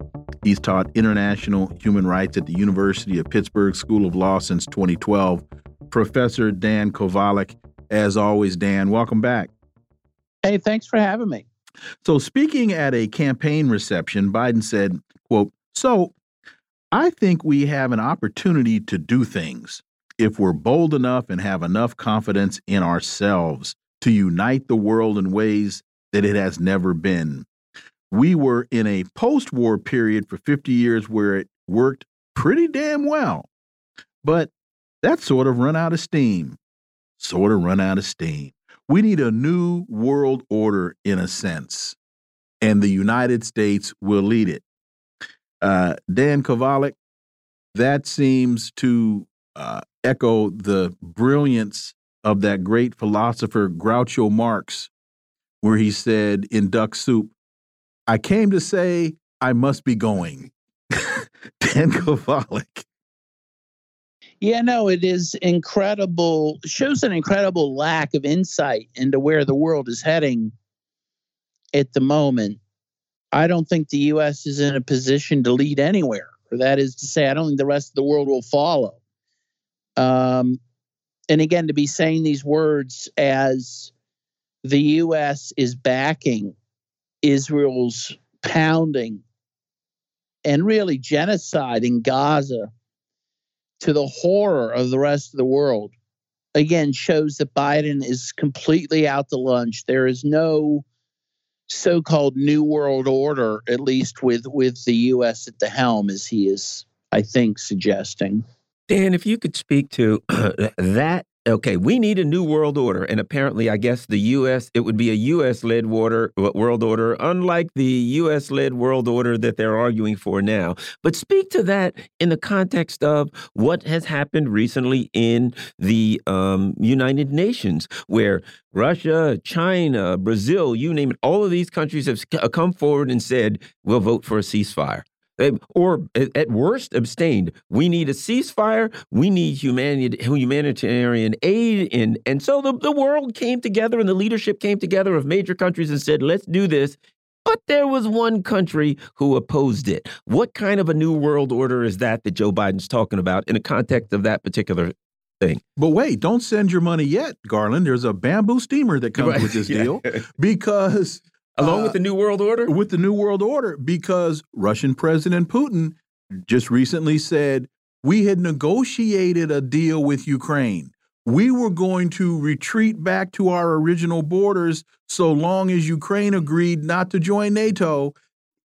He's taught international human rights at the University of Pittsburgh School of Law since 2012. Professor Dan Kovalik, as always, Dan, welcome back. Hey, thanks for having me. So, speaking at a campaign reception, Biden said, quote, So, I think we have an opportunity to do things if we're bold enough and have enough confidence in ourselves to unite the world in ways that it has never been. We were in a post war period for 50 years where it worked pretty damn well. But that sort of run out of steam. Sort of run out of steam. We need a new world order in a sense, and the United States will lead it. Uh, Dan Kovalik, that seems to uh, echo the brilliance of that great philosopher Groucho Marx, where he said in Duck Soup, I came to say I must be going. Dan Kovalik. Yeah, no, it is incredible, shows an incredible lack of insight into where the world is heading at the moment. I don't think the US is in a position to lead anywhere. Or that is to say, I don't think the rest of the world will follow. Um, and again, to be saying these words as the U.S. is backing Israel's pounding and really genocide in Gaza to the horror of the rest of the world, again, shows that Biden is completely out to lunch. There is no so-called new world order, at least with with the U.S. at the helm, as he is, I think, suggesting. Dan, if you could speak to that. Okay, we need a new world order, and apparently, I guess the U.S. it would be a U.S.-led world order, unlike the U.S.-led world order that they're arguing for now. But speak to that in the context of what has happened recently in the um, United Nations, where Russia, China, Brazil, you name it, all of these countries have come forward and said we'll vote for a ceasefire or at worst abstained. We need a ceasefire. We need humanitarian aid, and and so the the world came together and the leadership came together of major countries and said, let's do this. But there was one country who opposed it. What kind of a new world order is that that Joe Biden's talking about in the context of that particular thing? But wait, don't send your money yet, Garland. There's a bamboo steamer that comes right. with this deal because Along uh, with the New World Order? With the New World Order, because Russian President Putin just recently said we had negotiated a deal with Ukraine. We were going to retreat back to our original borders so long as Ukraine agreed not to join NATO.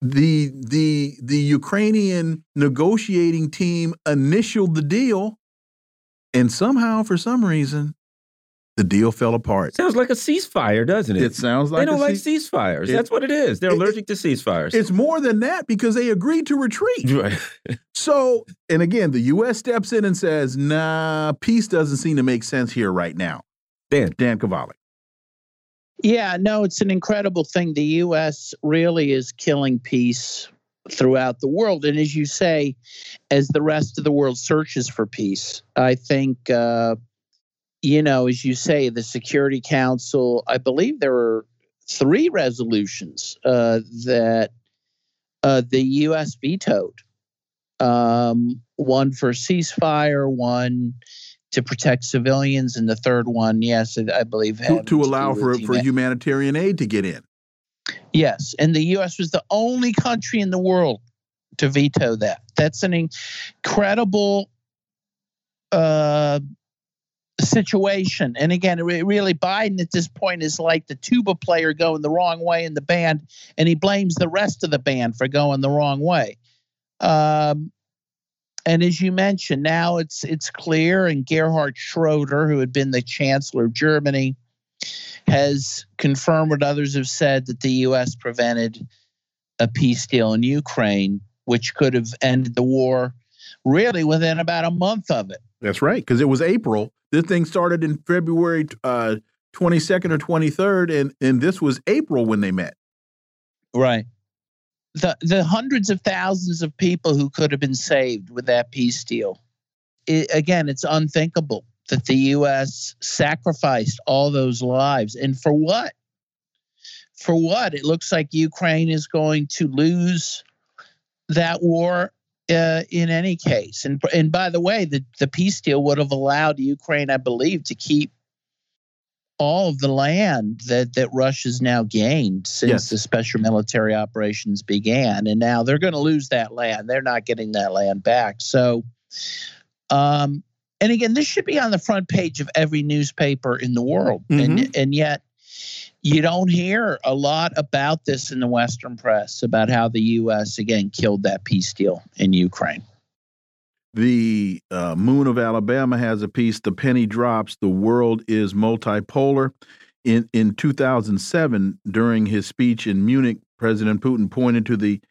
The the the Ukrainian negotiating team initialed the deal, and somehow, for some reason, the deal fell apart. Sounds like a ceasefire, doesn't it? It sounds like they don't like ceasefires. It, That's what it is. They're it, allergic to ceasefires. It's more than that because they agreed to retreat. Right. so, and again, the U.S. steps in and says, "Nah, peace doesn't seem to make sense here right now." Dan, Dan Kovalik. Yeah, no, it's an incredible thing. The U.S. really is killing peace throughout the world, and as you say, as the rest of the world searches for peace, I think. Uh, you know, as you say, the Security Council, I believe there were three resolutions uh, that uh, the U.S. vetoed. Um, one for ceasefire, one to protect civilians, and the third one, yes, I believe, to, to allow for, for humanitarian aid to get in. Yes, and the U.S. was the only country in the world to veto that. That's an incredible uh, situation. And again, really, Biden at this point is like the tuba player going the wrong way in the band, and he blames the rest of the band for going the wrong way. Um, and as you mentioned, now it's it's clear, and Gerhard Schroeder, who had been the chancellor of Germany, has confirmed what others have said that the U.S. prevented a peace deal in Ukraine, which could have ended the war really within about a month of it. That's right, because it was April this thing started in February uh, 22nd or 23rd, and, and this was April when they met. Right. The, the hundreds of thousands of people who could have been saved with that peace deal it, again, it's unthinkable that the U.S. sacrificed all those lives. And for what? For what? It looks like Ukraine is going to lose that war uh, in any case. And and by the way, the, the peace deal would have allowed Ukraine, I believe, to keep all of the land that that Russia's now gained since yes. the special military operations began, and now they're going to lose that land. They're not getting that land back. So, um, and again, this should be on the front page of every newspaper in the world, mm-hmm. and and yet you don't hear a lot about this in the Western press about how the U.S. again killed that peace deal in Ukraine. The uh, Moon of Alabama has a piece. The penny drops. The world is multipolar. In in 2007, during his speech in Munich, President Putin pointed to the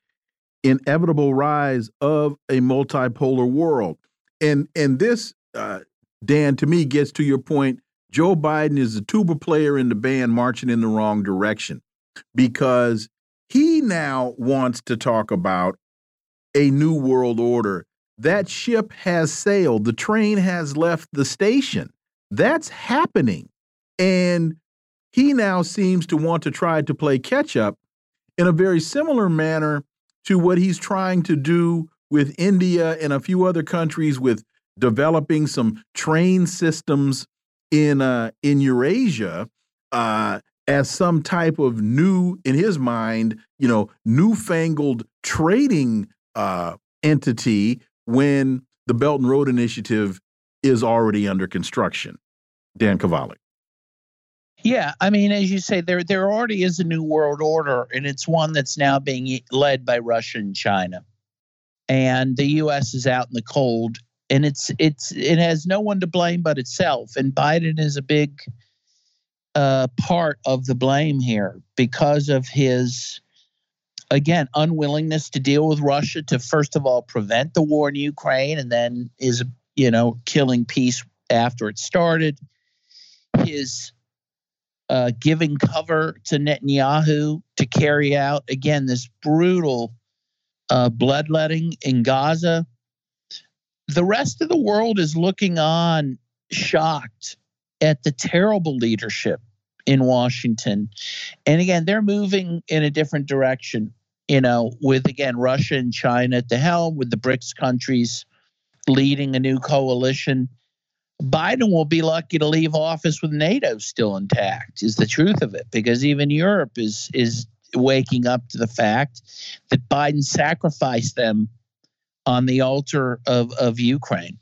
inevitable rise of a multipolar world. And and this, uh, Dan, to me, gets to your point Joe Biden is a tuba player in the band marching in the wrong direction because he now wants to talk about a new world order. That ship has sailed, the train has left the station. That's happening. And he now seems to want to try to play catch up in a very similar manner to what he's trying to do with India and a few other countries with developing some train systems in uh, in Eurasia uh, as some type of new, in his mind, you know, newfangled trading uh, entity when the Belt and Road Initiative is already under construction. Dan Kovalik. Yeah, I mean, as you say, there there already is a new world order, and it's one that's now being led by Russia and China, and the U.S. is out in the cold and it's it's it has no one to blame but itself. And Biden is a big uh, part of the blame here because of his again unwillingness to deal with Russia to first of all prevent the war in Ukraine and then is you know killing peace after it started. His uh, giving cover to Netanyahu to carry out again this brutal uh, bloodletting in Gaza the rest of the world is looking on shocked at the terrible leadership in Washington. And again, they're moving in a different direction, you know, with again Russia and China at the helm, with the BRICS countries leading a new coalition. Biden will be lucky to leave office with NATO still intact, is the truth of it, because even Europe is is waking up to the fact that Biden sacrificed them on the altar of, of Ukraine.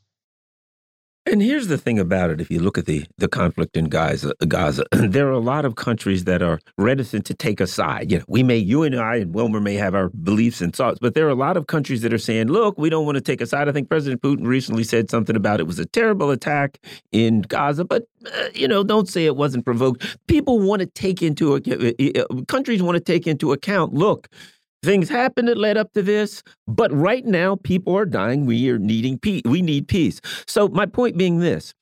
And here's the thing about it: if you look at the the conflict in Gaza, Gaza, there are a lot of countries that are reticent to take a side. You know, we may, you and I and Wilmer may have our beliefs and thoughts, but there are a lot of countries that are saying, "Look, we don't want to take a side." I think President Putin recently said something about it was a terrible attack in Gaza, but uh, you know, don't say it wasn't provoked. People want to take into account, countries want to take into account. Look, Things happened that led up to this, but right now people are dying. We are needing peace. We need peace. So my point being this: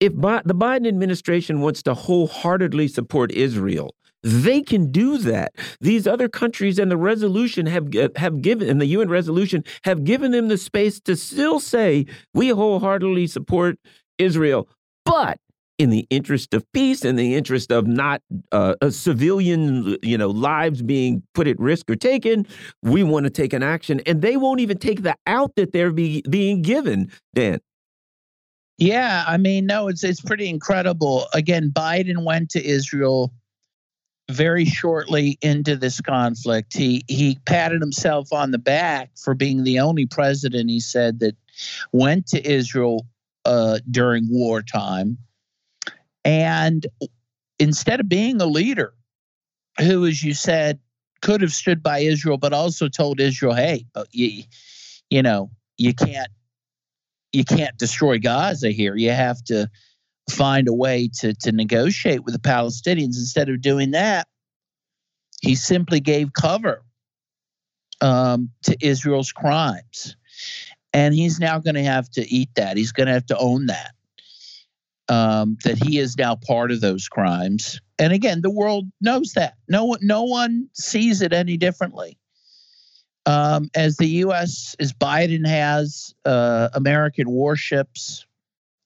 if Bi the Biden administration wants to wholeheartedly support Israel, they can do that. These other countries and the resolution have have given and the UN resolution have given them the space to still say we wholeheartedly support Israel. But in the interest of peace, in the interest of not uh, civilian, you know, lives being put at risk or taken, we want to take an action, and they won't even take the out that they're be, being given. Dan. Yeah, I mean, no, it's it's pretty incredible. Again, Biden went to Israel very shortly into this conflict. He he patted himself on the back for being the only president he said that went to Israel uh, during wartime and instead of being a leader who, as you said, could have stood by Israel, but also told Israel, hey, you, you know, you can't you can't destroy Gaza here. You have to find a way to to negotiate with the Palestinians. Instead of doing that, he simply gave cover um, to Israel's crimes, and he's now going to have to eat that. He's going to have to own that um, that he is now part of those crimes. And again, the world knows that. No one, no one sees it any differently. Um, as the U.S. as Biden has uh, American warships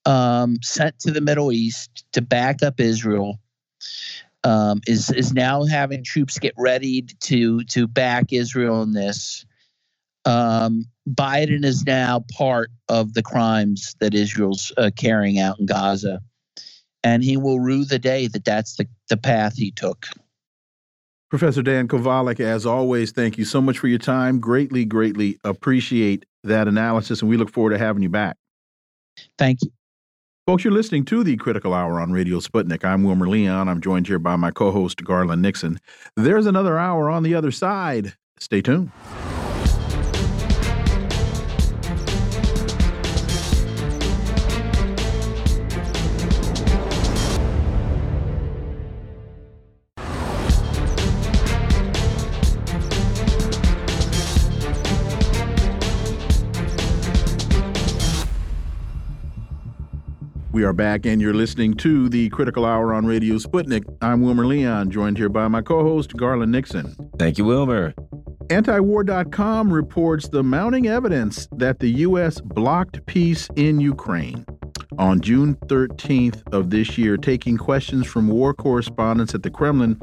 um, sent to the Middle East to back up Israel, um, is is now having troops get ready to to back Israel in this. Um, Biden is now part of the crimes that Israel's uh, carrying out in Gaza, and he will rue the day that that's the, the path he took. Professor Dan Kovalik, as always, thank you so much for your time. Greatly, greatly appreciate that analysis, and we look forward to having you back. Thank you. Folks, you're listening to the Critical Hour on Radio Sputnik. I'm Wilmer Leon. I'm joined here by my co host, Garland Nixon. There's another hour on the other side. Stay tuned. We are back, and you're listening to the Critical Hour on Radio Sputnik. I'm Wilmer Leon, joined here by my co host, Garland Nixon. Thank you, Wilmer. Antiwar.com reports the mounting evidence that the U.S. blocked peace in Ukraine. On June 13th of this year, taking questions from war correspondents at the Kremlin,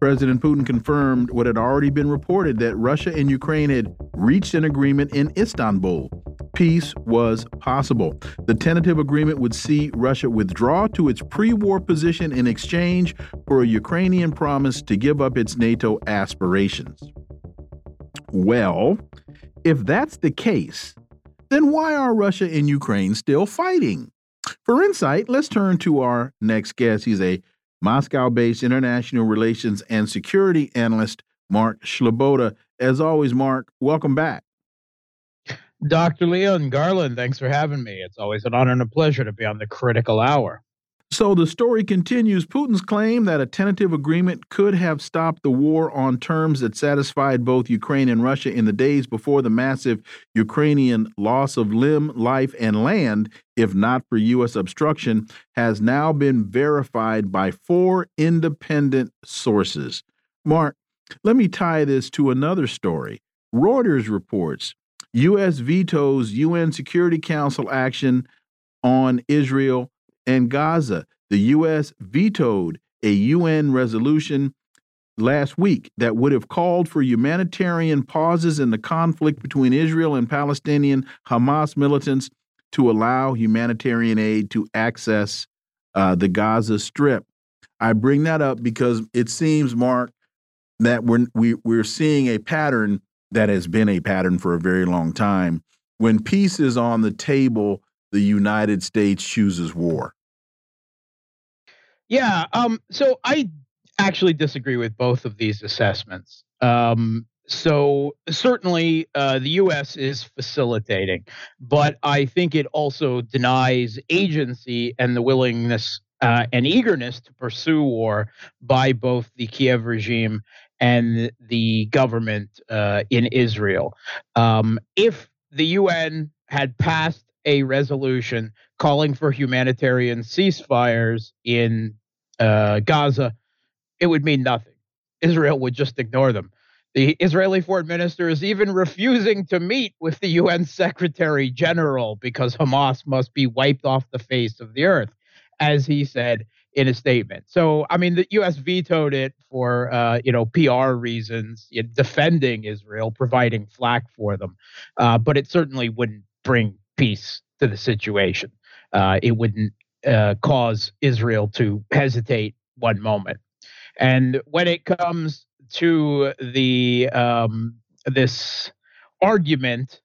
President Putin confirmed what had already been reported that Russia and Ukraine had reached an agreement in Istanbul peace was possible. The tentative agreement would see Russia withdraw to its pre war position in exchange for a Ukrainian promise to give up its NATO aspirations. Well, if that's the case, then why are Russia and Ukraine still fighting? For insight, let's turn to our next guest. He's a Moscow based international relations and security analyst, Mark Sleboda. As always, Mark, welcome back. Dr. Leon Garland, thanks for having me. It's always an honor and a pleasure to be on the critical hour. So the story continues. Putin's claim that a tentative agreement could have stopped the war on terms that satisfied both Ukraine and Russia in the days before the massive Ukrainian loss of limb, life, and land, if not for U.S. obstruction, has now been verified by four independent sources. Mark, let me tie this to another story. Reuters reports U.S. vetoes UN Security Council action on Israel and Gaza. The U.S. vetoed a UN resolution last week that would have called for humanitarian pauses in the conflict between Israel and Palestinian Hamas militants to allow humanitarian aid to access uh, the Gaza Strip. I bring that up because it seems, Mark, that we're we, are we are seeing a pattern that has been a pattern for a very long time. When peace is on the table, the United States chooses war. Yeah. Um, so I actually disagree with both of these assessments. Um, so certainly uh, the U.S. is facilitating, but I think it also denies agency and the willingness uh, and eagerness to pursue war by both the Kiev regime and the government uh, in Israel. Um, if the UN had passed a resolution calling for humanitarian ceasefires in uh, Gaza, it would mean nothing. Israel would just ignore them. The Israeli foreign minister is even refusing to meet with the UN Secretary General because Hamas must be wiped off the face of the earth, as he said in a statement. So, I mean, the U.S. vetoed it for, uh, you know, PR reasons, defending Israel, providing flack for them. Uh, but it certainly wouldn't bring peace to the situation. Uh, it wouldn't uh, cause Israel to hesitate one moment. And when it comes to the um, this argument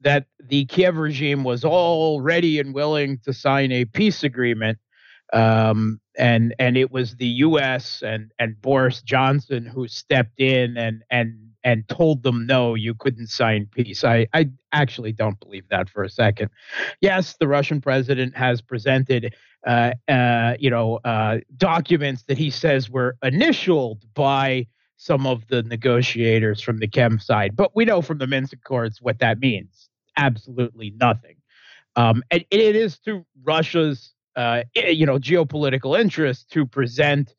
that the Kiev regime was all ready and willing to sign a peace agreement um, and and it was the U.S. and and Boris Johnson who stepped in and and and told them no, you couldn't sign peace. I I actually don't believe that for a second. Yes, the Russian president has presented. Uh, uh, you know, uh, documents that he says were initialed by some of the negotiators from the Kiev side, but we know from the Minsk Accords what that means. Absolutely nothing. Um, and it is to Russia's uh, you know geopolitical interest to present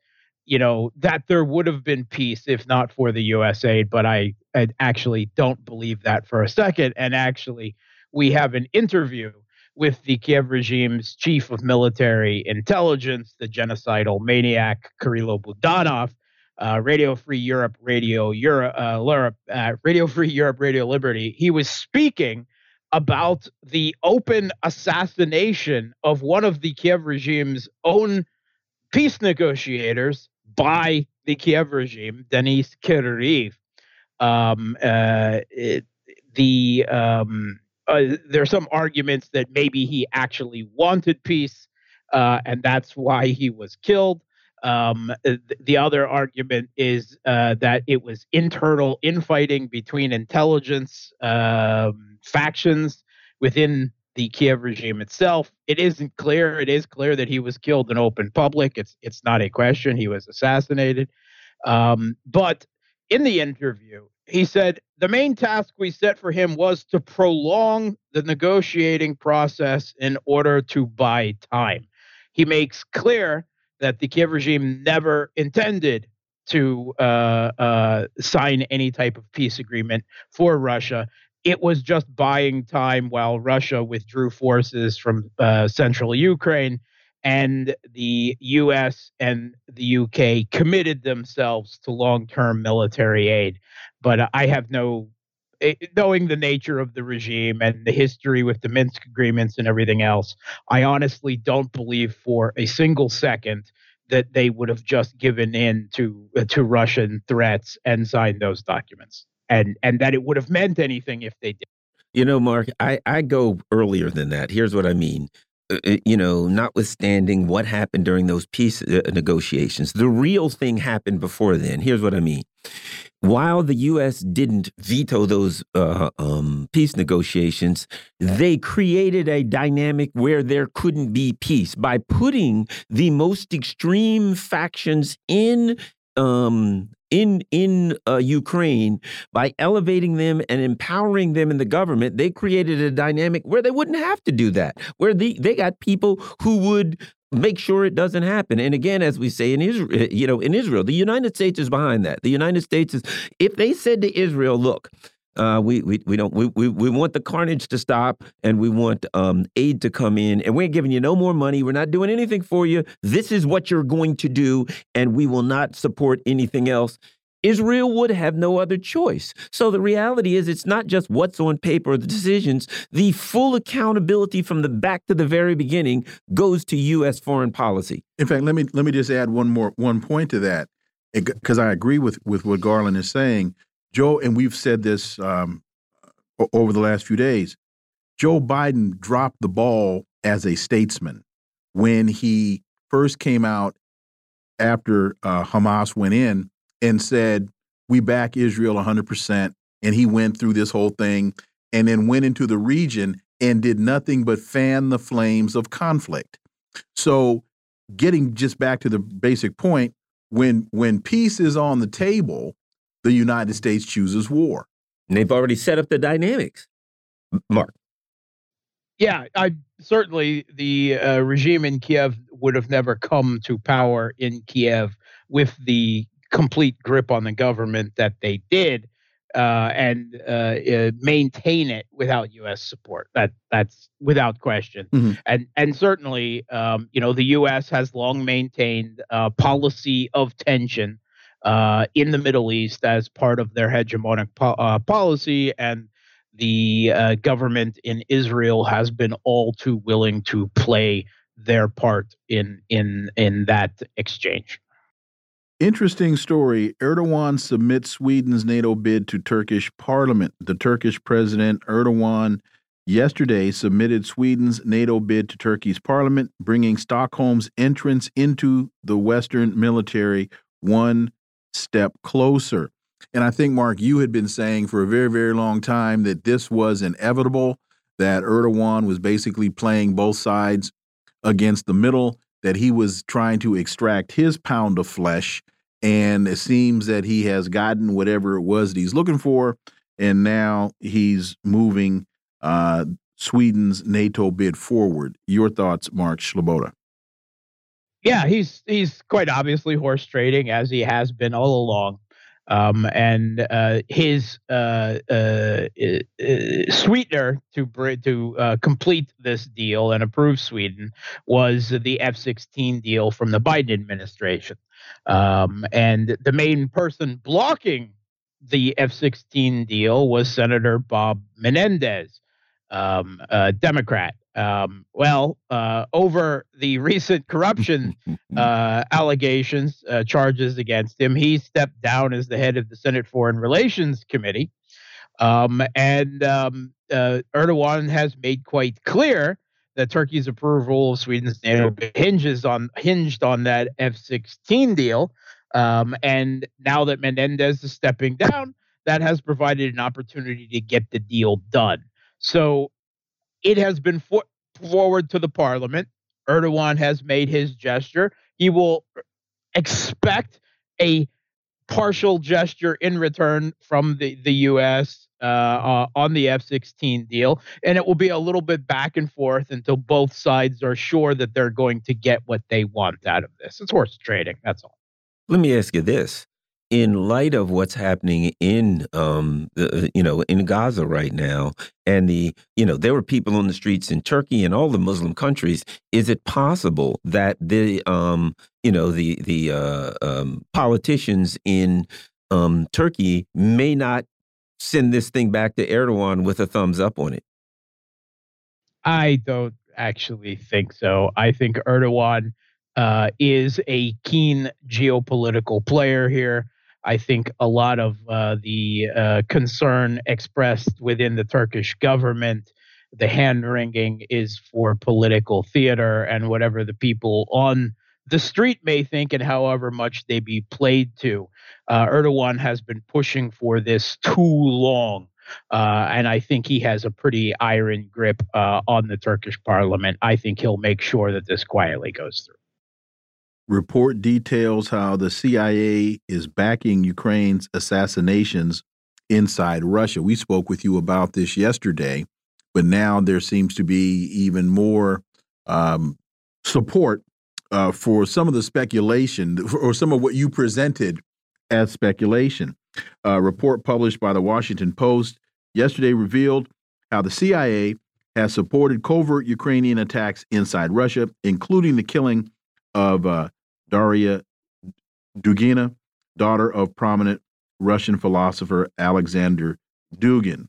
you know, that there would have been peace if not for the U.S. aid. But I, I actually don't believe that for a second. And actually, we have an interview with the Kiev regime's chief of military intelligence, the genocidal maniac Kirilo Budanov, uh, Radio Free Europe, Radio Europe, uh, uh, Radio Free Europe, Radio Liberty. He was speaking about the open assassination of one of the Kiev regime's own peace negotiators by the Kiev regime, Denis Kireev. Um, uh, the um, uh, there are some arguments that maybe he actually wanted peace, uh, and that's why he was killed. Um, th- the other argument is uh, that it was internal infighting between intelligence um, factions within the Kiev regime itself. It isn't clear. It is clear that he was killed in open public. It's it's not a question. He was assassinated. Um, but in the interview, he said the main task we set for him was to prolong the negotiating process in order to buy time. He makes clear that the Kiev regime never intended to uh, uh, sign any type of peace agreement for Russia. It was just buying time while Russia withdrew forces from uh, central Ukraine and the US and the UK committed themselves to long term military aid. But I have no, eh, knowing the nature of the regime and the history with the Minsk agreements and everything else, I honestly don't believe for a single second that they would have just given in to uh, to Russian threats and signed those documents, and and that it would have meant anything if they did. You know, Mark, I, I go earlier than that. Here's what I mean. Uh, uh, you know, notwithstanding what happened during those peace uh, negotiations, the real thing happened before then. Here's what I mean. While the U.S. didn't veto those uh, um, peace negotiations, they created a dynamic where there couldn't be peace by putting the most extreme factions in um, in in uh, Ukraine by elevating them and empowering them in the government, they created a dynamic where they wouldn't have to do that. Where the, they got people who would make sure it doesn't happen. And again, as we say in Israel, eh, you know, in Israel, the United States is behind that. The United States is if they said to Israel, look, uh, we, we we don't we, we we want the carnage to stop and we want um, aid to come in and we're giving you no more money. We're not doing anything for you. This is what you're going to do, and we will not support anything else. Israel would have no other choice. So the reality is, it's not just what's on paper the decisions. The full accountability from the back to the very beginning goes to U.S. foreign policy. In fact, let me let me just add one more one point to that, because I agree with with what Garland is saying. Joe, and we've said this um, over the last few days. Joe Biden dropped the ball as a statesman when he first came out after uh, Hamas went in and said, We back Israel 100%. And he went through this whole thing and then went into the region and did nothing but fan the flames of conflict. So, getting just back to the basic point, when when peace is on the table, the United States chooses war. And they've already set up the dynamics. Mark. Yeah, I certainly the uh, regime in Kiev would have never come to power in Kiev with the complete grip on the government that they did uh, and uh, uh, maintain it without U.S. support. That that's without question. Mm-hmm. And and certainly, um, you know, the U.S. has long maintained a policy of tension uh, in the Middle East as part of their hegemonic po- uh, policy, and the uh, government in Israel has been all too willing to play their part in in in that exchange. Interesting story. Erdogan submits Sweden's NATO bid to Turkish parliament. The Turkish president Erdogan yesterday submitted Sweden's NATO bid to Turkey's parliament, bringing Stockholm's entrance into the Western military one step closer. And I think, Mark, you had been saying for a very, very long time that this was inevitable, that Erdogan was basically playing both sides against the middle, that he was trying to extract his pound of flesh and it seems that he has gotten whatever it was that he's looking for, and now he's moving uh, Sweden's NATO bid forward. Your thoughts, Mark Sleboda? Yeah, he's he's quite obviously horse trading as he has been all along. Um, and uh, his uh, uh, sweetener to to uh, complete this deal and approve Sweden was the F-16 deal from the Biden administration. Um, and the main person blocking the F-16 deal was Senator Bob Menendez, um, a Democrat. Um, well, uh, over the recent corruption uh, allegations, uh, charges against him, he stepped down as the head of the Senate Foreign Relations Committee. Um, and um, uh, Erdogan has made quite clear that Turkey's approval of Sweden's NATO hinges on hinged on that F-16 deal. Um, and now that Menendez is stepping down, that has provided an opportunity to get the deal done. So it has been for- forward to the parliament. Erdogan has made his gesture. He will expect a partial gesture in return from the, the U.S. Uh, uh, on the F 16 deal. And it will be a little bit back and forth until both sides are sure that they're going to get what they want out of this. It's horse trading. That's all. Let me ask you this in light of what's happening in um the, uh, you know in Gaza right now and the you know there were people on the streets in Turkey and all the Muslim countries is it possible that the um you know the the uh, um, politicians in um Turkey may not send this thing back to Erdogan with a thumbs up on it I don't actually think so I think Erdogan uh, is a keen geopolitical player here. I think a lot of uh, the uh, concern expressed within the Turkish government, the hand wringing is for political theater and whatever the people on the street may think and however much they be played to. Uh, Erdogan has been pushing for this too long. Uh, and I think he has a pretty iron grip uh, on the Turkish parliament. I think he'll make sure that this quietly goes through report details how the CIA is backing Ukraine's assassinations inside Russia. We spoke with you about this yesterday, but now there seems to be even more um, support uh, for some of the speculation or some of what you presented as speculation. A report published by the Washington Post yesterday revealed how the CIA has supported covert Ukrainian attacks inside Russia, including the killing of uh, Daria Dugina, daughter of prominent Russian philosopher Alexander Dugin.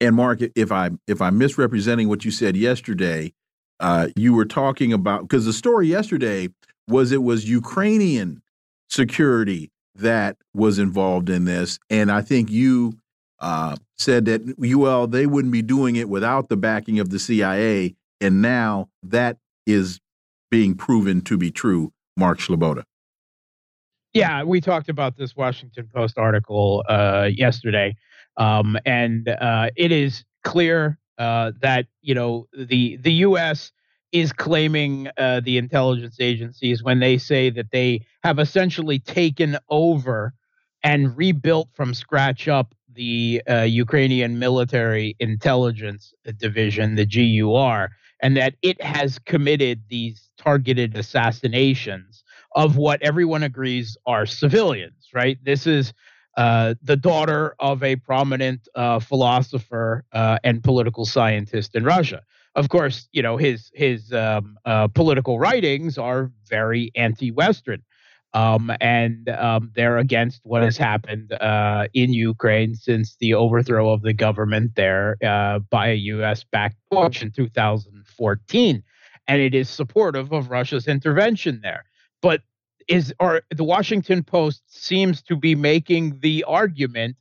And Mark, if I if I'm misrepresenting what you said yesterday, uh, you were talking about because the story yesterday was it was Ukrainian security that was involved in this, and I think you uh, said that you well they wouldn't be doing it without the backing of the CIA, and now that is being proven to be true Mark Sleboda. Yeah, we talked about this Washington Post article uh, yesterday, um, and uh, it is clear uh, that you know the the U.S. is claiming uh, the intelligence agencies when they say that they have essentially taken over and rebuilt from scratch up the uh, Ukrainian military intelligence division, the GUR, and that it has committed these targeted assassinations of what everyone agrees are civilians, right? This is uh, the daughter of a prominent uh, philosopher uh, and political scientist in Russia. Of course, you know his his um, uh, political writings are very anti-Western, um, and um, they're against what has happened uh, in Ukraine since the overthrow of the government there uh, by a U.S.-backed push in 2014, and it is supportive of Russia's intervention there. But is or the Washington Post seems to be making the argument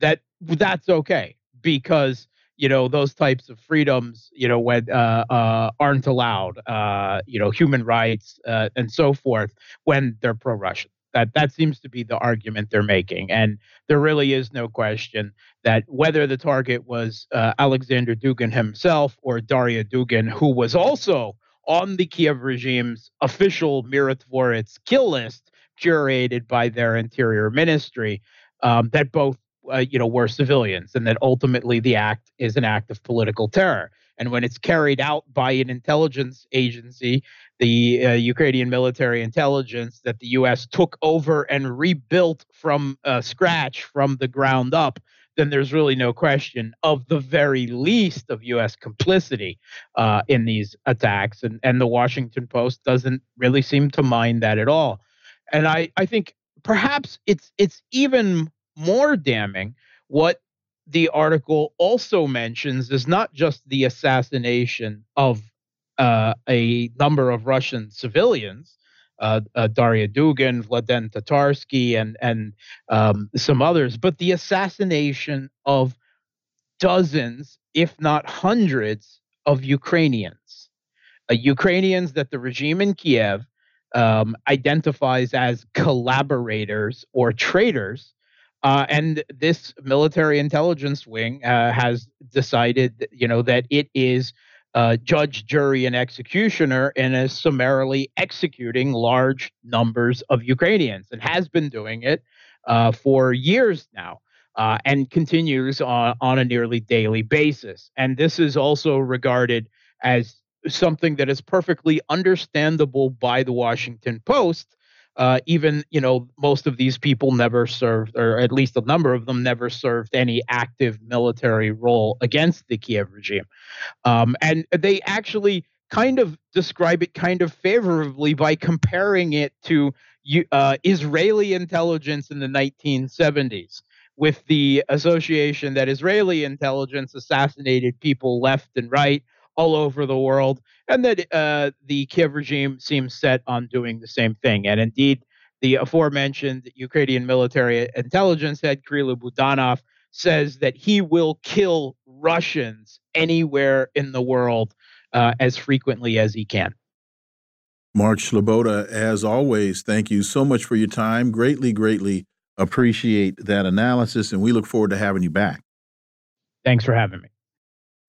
that that's okay because you know those types of freedoms you know when uh, uh, aren't allowed uh, you know human rights uh, and so forth when they're pro-russian that that seems to be the argument they're making and there really is no question that whether the target was uh, alexander dugin himself or daria dugin who was also on the kiev regime's official mirotvorets kill list curated by their interior ministry um, that both uh, you know, were civilians, and that ultimately the act is an act of political terror. And when it's carried out by an intelligence agency, the uh, Ukrainian military intelligence that the U.S. took over and rebuilt from uh, scratch, from the ground up, then there's really no question of the very least of U.S. complicity uh, in these attacks. And, and the Washington Post doesn't really seem to mind that at all. And I, I think perhaps it's it's even more damning what the article also mentions is not just the assassination of uh, a number of Russian civilians, uh, uh, Daria Dugin, Vladlen Tatarsky, and and um, some others, but the assassination of dozens, if not hundreds, of Ukrainians, uh, Ukrainians that the regime in Kiev um, identifies as collaborators or traitors uh, and this military intelligence wing uh, has decided, you know, that it is uh, judge, jury, and executioner and is summarily executing large numbers of Ukrainians and has been doing it uh, for years now. Uh, and continues on, on a nearly daily basis. And this is also regarded as something that is perfectly understandable by the Washington Post uh, even you know most of these people never served or at least a number of them never served any active military role against the kiev regime. Um, and they actually kind of describe it kind of favorably by comparing it to uh, israeli intelligence in the 1970s with the association that israeli intelligence assassinated people left and right all over the world, and that uh, the Kiev regime seems set on doing the same thing. And indeed, the aforementioned Ukrainian military intelligence head Kirill Budanov says that he will kill Russians anywhere in the world uh, as frequently as he can. Mark Sleboda, as always, thank you so much for your time. Greatly, greatly appreciate that analysis, and we look forward to having you back. Thanks for having me.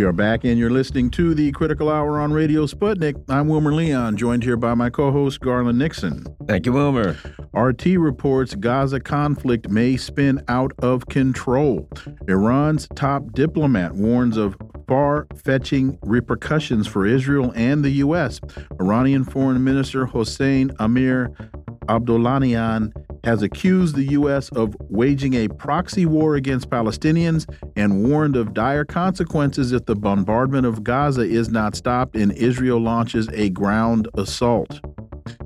We are back, and you're listening to the Critical Hour on Radio Sputnik. I'm Wilmer Leon, joined here by my co host, Garland Nixon. Thank you, Wilmer. RT reports Gaza conflict may spin out of control. Iran's top diplomat warns of far fetching repercussions for Israel and the U.S. Iranian Foreign Minister Hossein Amir Abdollahian has accused the U.S. of waging a proxy war against Palestinians and warned of dire consequences if the bombardment of Gaza is not stopped and Israel launches a ground assault.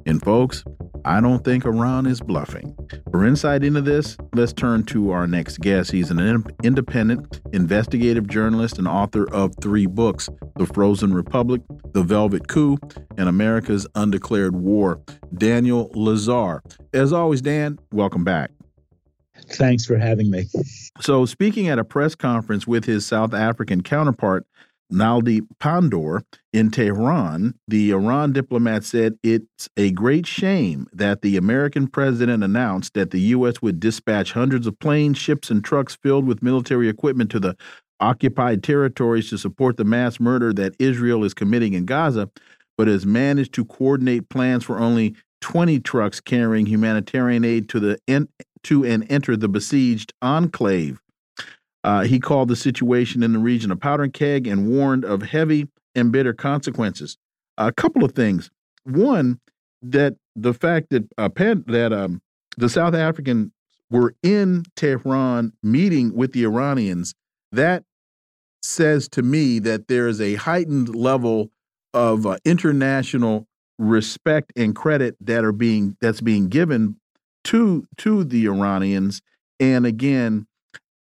And, folks, I don't think Iran is bluffing. For insight into this, let's turn to our next guest. He's an independent investigative journalist and author of three books The Frozen Republic, The Velvet Coup, and America's Undeclared War. Daniel Lazare. As always, Dan, welcome back. Thanks for having me. So, speaking at a press conference with his South African counterpart, Naledi Pandor in Tehran, the Iran diplomat said it's a great shame that the American president announced that the U.S. would dispatch hundreds of planes, ships, and trucks filled with military equipment to the occupied territories to support the mass murder that Israel is committing in Gaza, but has managed to coordinate plans for only 20 trucks carrying humanitarian aid to the to and enter the besieged enclave. Uh, he called the situation in the region a powder keg and warned of heavy and bitter consequences. A couple of things. One, that the fact that uh, that um, the South Africans were in Tehran meeting with the Iranians, that says to me that there is a heightened level of uh, international respect and credit that are being that's being given to to the Iranians. And again,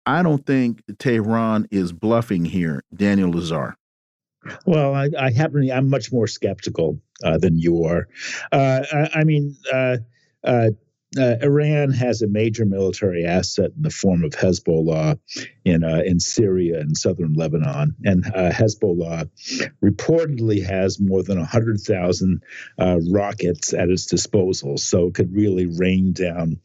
I don't think Tehran is bluffing here, Daniel Lazare. Well, I, I happen I'm much more skeptical uh, than you are. Uh, I, I, mean, uh, uh Iran has a major military asset in the form of Hezbollah in uh, in Syria and southern Lebanon, and uh, Hezbollah reportedly has more than hundred thousand uh, rockets at its disposal, so it could really rain down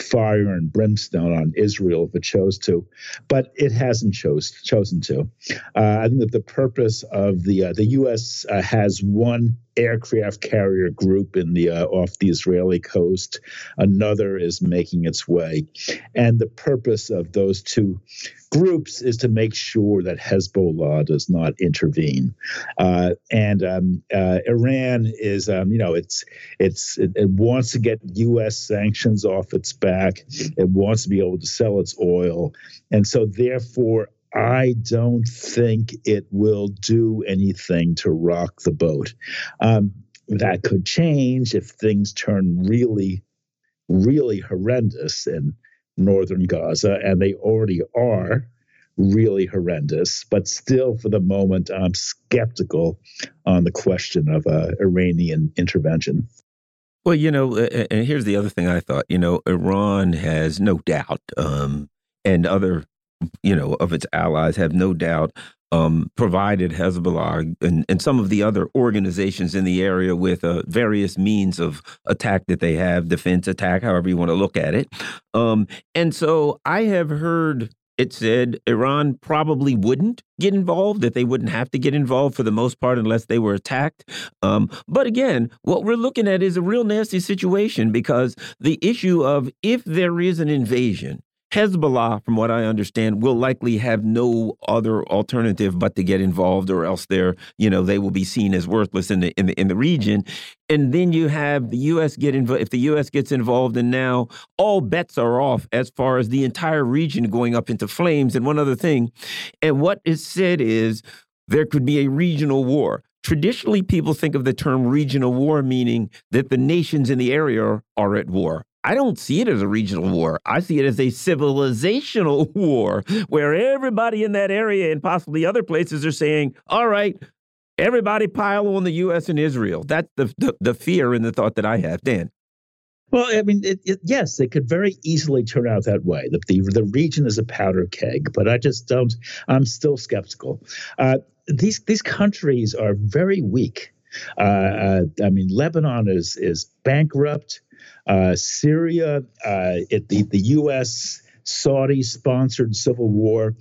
fire and brimstone on Israel if it chose to, but it hasn't chose chosen to. Uh, I think that the purpose of the uh, the U.S. has one aircraft carrier group in the uh, off the Israeli coast. Another is making its way, and the purpose of those two groups is to make sure that Hezbollah does not intervene. Uh, and um, uh, Iran is, um, you know, it's it's it, it, wants to get U.S. sanctions off its back. It wants to be able to sell its oil, and so therefore. I don't think it will do anything to rock the boat. Um, that could change if things turn really, really horrendous in northern Gaza, and they already are really horrendous. But still, for the moment, I'm skeptical on the question of uh, Iranian intervention. Well, you know, and here's the other thing I thought. You know, Iran has no doubt, um, and other you know, of its allies have no doubt um, provided Hezbollah and, and, some of the other organizations in the area with uh, various means of attack that they have, defense attack, however you want to look at it. Um, and so I have heard it said Iran probably wouldn't get involved, that they wouldn't have to get involved for the most part unless they were attacked. Um, but again, what we're looking at is a real nasty situation because the issue of if there is an invasion, Hezbollah, from what I understand, will likely have no other alternative but to get involved, or else they're, you know, they will be seen as worthless in the in the in the region. And then you have the U.S. get involved. If the U.S. gets involved, and now all bets are off as far as the entire region going up into flames. And one other thing, and what is said is there could be a regional war. Traditionally, people think of the term regional war meaning that the nations in the area are at war. I don't see it as a regional war. I see it as a civilizational war where everybody in that area and possibly other places are saying, all right, everybody pile on the U.S. and Israel. That's the, the, the fear and the thought that I have. Dan. Well, I mean, it, it, yes, it could very easily turn out that way. The, the, the region is a powder keg, but I just don't. I'm still skeptical. Uh, these these countries are very weak. Uh, uh, I mean, Lebanon is is bankrupt. Uh, Syria, uh, it, the, the U.S. Saudi sponsored civil war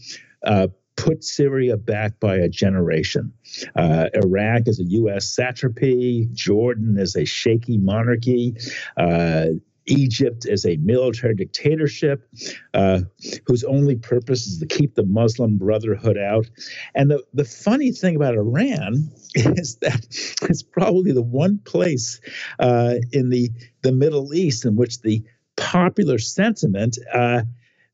uh, put Syria back by a generation. Uh, Iraq is a U.S. satrapy. Jordan is a shaky monarchy. Uh, Egypt is a military dictatorship uh, whose only purpose is to keep the Muslim Brotherhood out. And the, the funny thing about Iran is that it's probably the one place uh, in the, the Middle East in which the popular sentiment uh,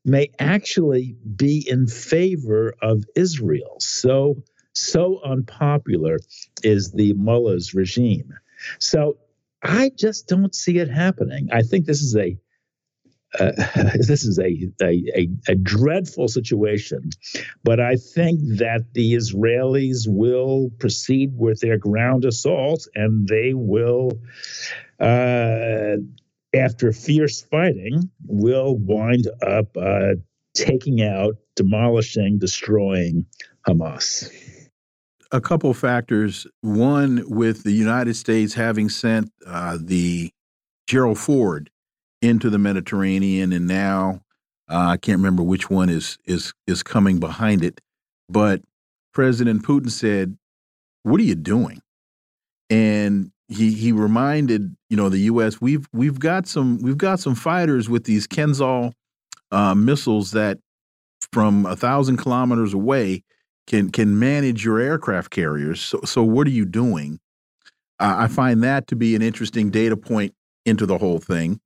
may actually be in favor of Israel. So, so unpopular is the mullah's regime. So I just don't see it happening. I think this is a uh, this is a, a, a, dreadful situation, but I think that the Israelis will proceed with their ground assault and they will, uh, after fierce fighting, will wind up uh, taking out, demolishing, destroying Hamas a couple factors. One, with the United States having sent uh, the Gerald Ford into the Mediterranean, and now uh, I can't remember which one is is is coming behind it, but President Putin said, "What are you doing?" And he he reminded you know the U.S. we've we've got some we've got some fighters with these Kinzhal uh, missiles that from a thousand kilometers away can can manage your aircraft carriers. So, so what are you doing? Uh, I find that to be an interesting data point into the whole thing.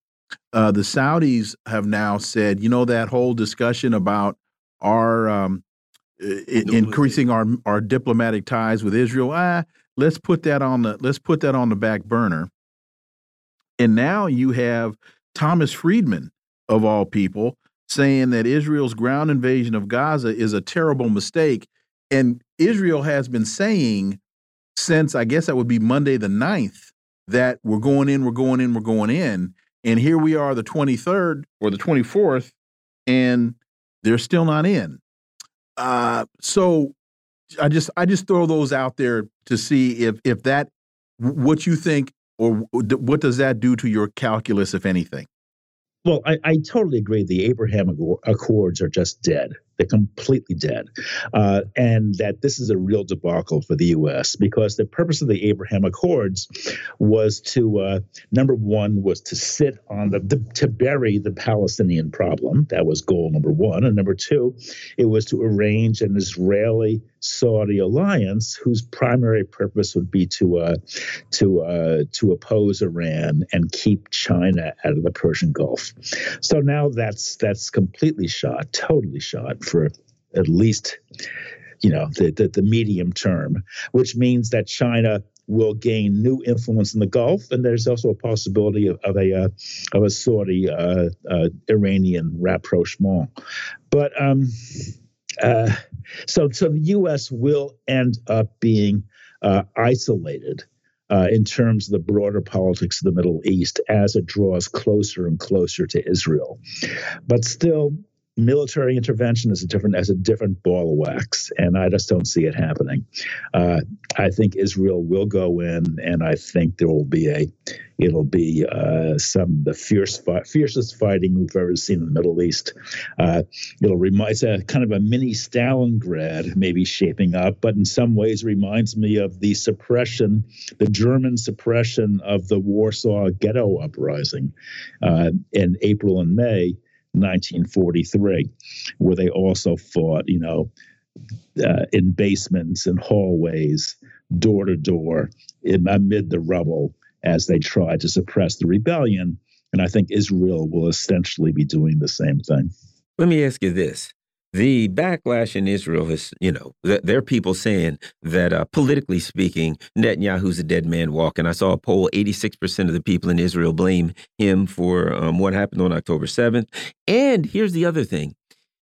Uh, the Saudis have now said, you know, that whole discussion about our um, increasing our our diplomatic ties with Israel. Ah, let's put that on the let's put that on the back burner. And now you have Thomas Friedman of all people saying that Israel's ground invasion of Gaza is a terrible mistake and Israel has been saying since I guess that would be Monday the 9th that we're going in, we're going in, we're going in. and here we are, the 23rd or the 24th, and they're still not in. Uh, so I just I just throw those out there to see if if that what you think or what does that do to your calculus, if anything. Well, I, I totally agree. The Abraham Accords are just dead. They're completely dead. Uh, and that this is a real debacle for the U.S. because the purpose of the Abraham Accords was to, uh, number one, was to sit on the, the, to bury the Palestinian problem. That was goal number one. And number two, it was to arrange an Israeli Saudi alliance whose primary purpose would be to, uh, to, uh, to oppose Iran and keep China out of the Persian Gulf. So now that's, that's completely shot, totally shot for at least you know the, the, the medium term, which means that China will gain new influence in the Gulf, and there's also a possibility of, of a uh, of a Saudi uh, uh, Iranian rapprochement. But um, uh, so so the U.S. will end up being uh, isolated. Uh, in terms of the broader politics of the Middle East, as it draws closer and closer to Israel. But still, military intervention is a different as a different ball of wax, and I just don't see it happening. Uh, I think Israel will go in, and I think there will be a it'll be uh, some the fierce fi- fiercest fighting we've ever seen in the Middle East. Uh, it'll remind it's a kind of a mini Stalingrad maybe shaping up, but in some ways reminds me of the suppression, the German suppression of the Warsaw Ghetto uprising uh, in April and May 1943, where they also fought, you know, uh, in basements and hallways, door to door, amid the rubble, as they try to suppress the rebellion. And I think Israel will essentially be doing the same thing. Let me ask you this the backlash in Israel is, you know, there are people saying that uh, politically speaking, Netanyahu's a dead man walking. I saw a poll 86% of the people in Israel blame him for um, what happened on October 7th. And here's the other thing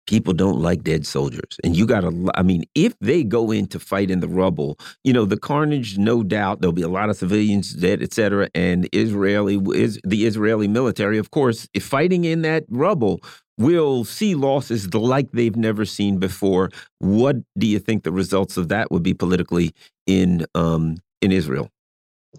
people don't like dead soldiers. And you got to, I mean, if they go in to fight in the rubble, you know, the carnage, no doubt, there'll be a lot of civilians dead, etc. And Israeli is the Israeli military, of course, if fighting in that rubble will see losses like they've never seen before. What do you think the results of that would be politically in um, in Israel?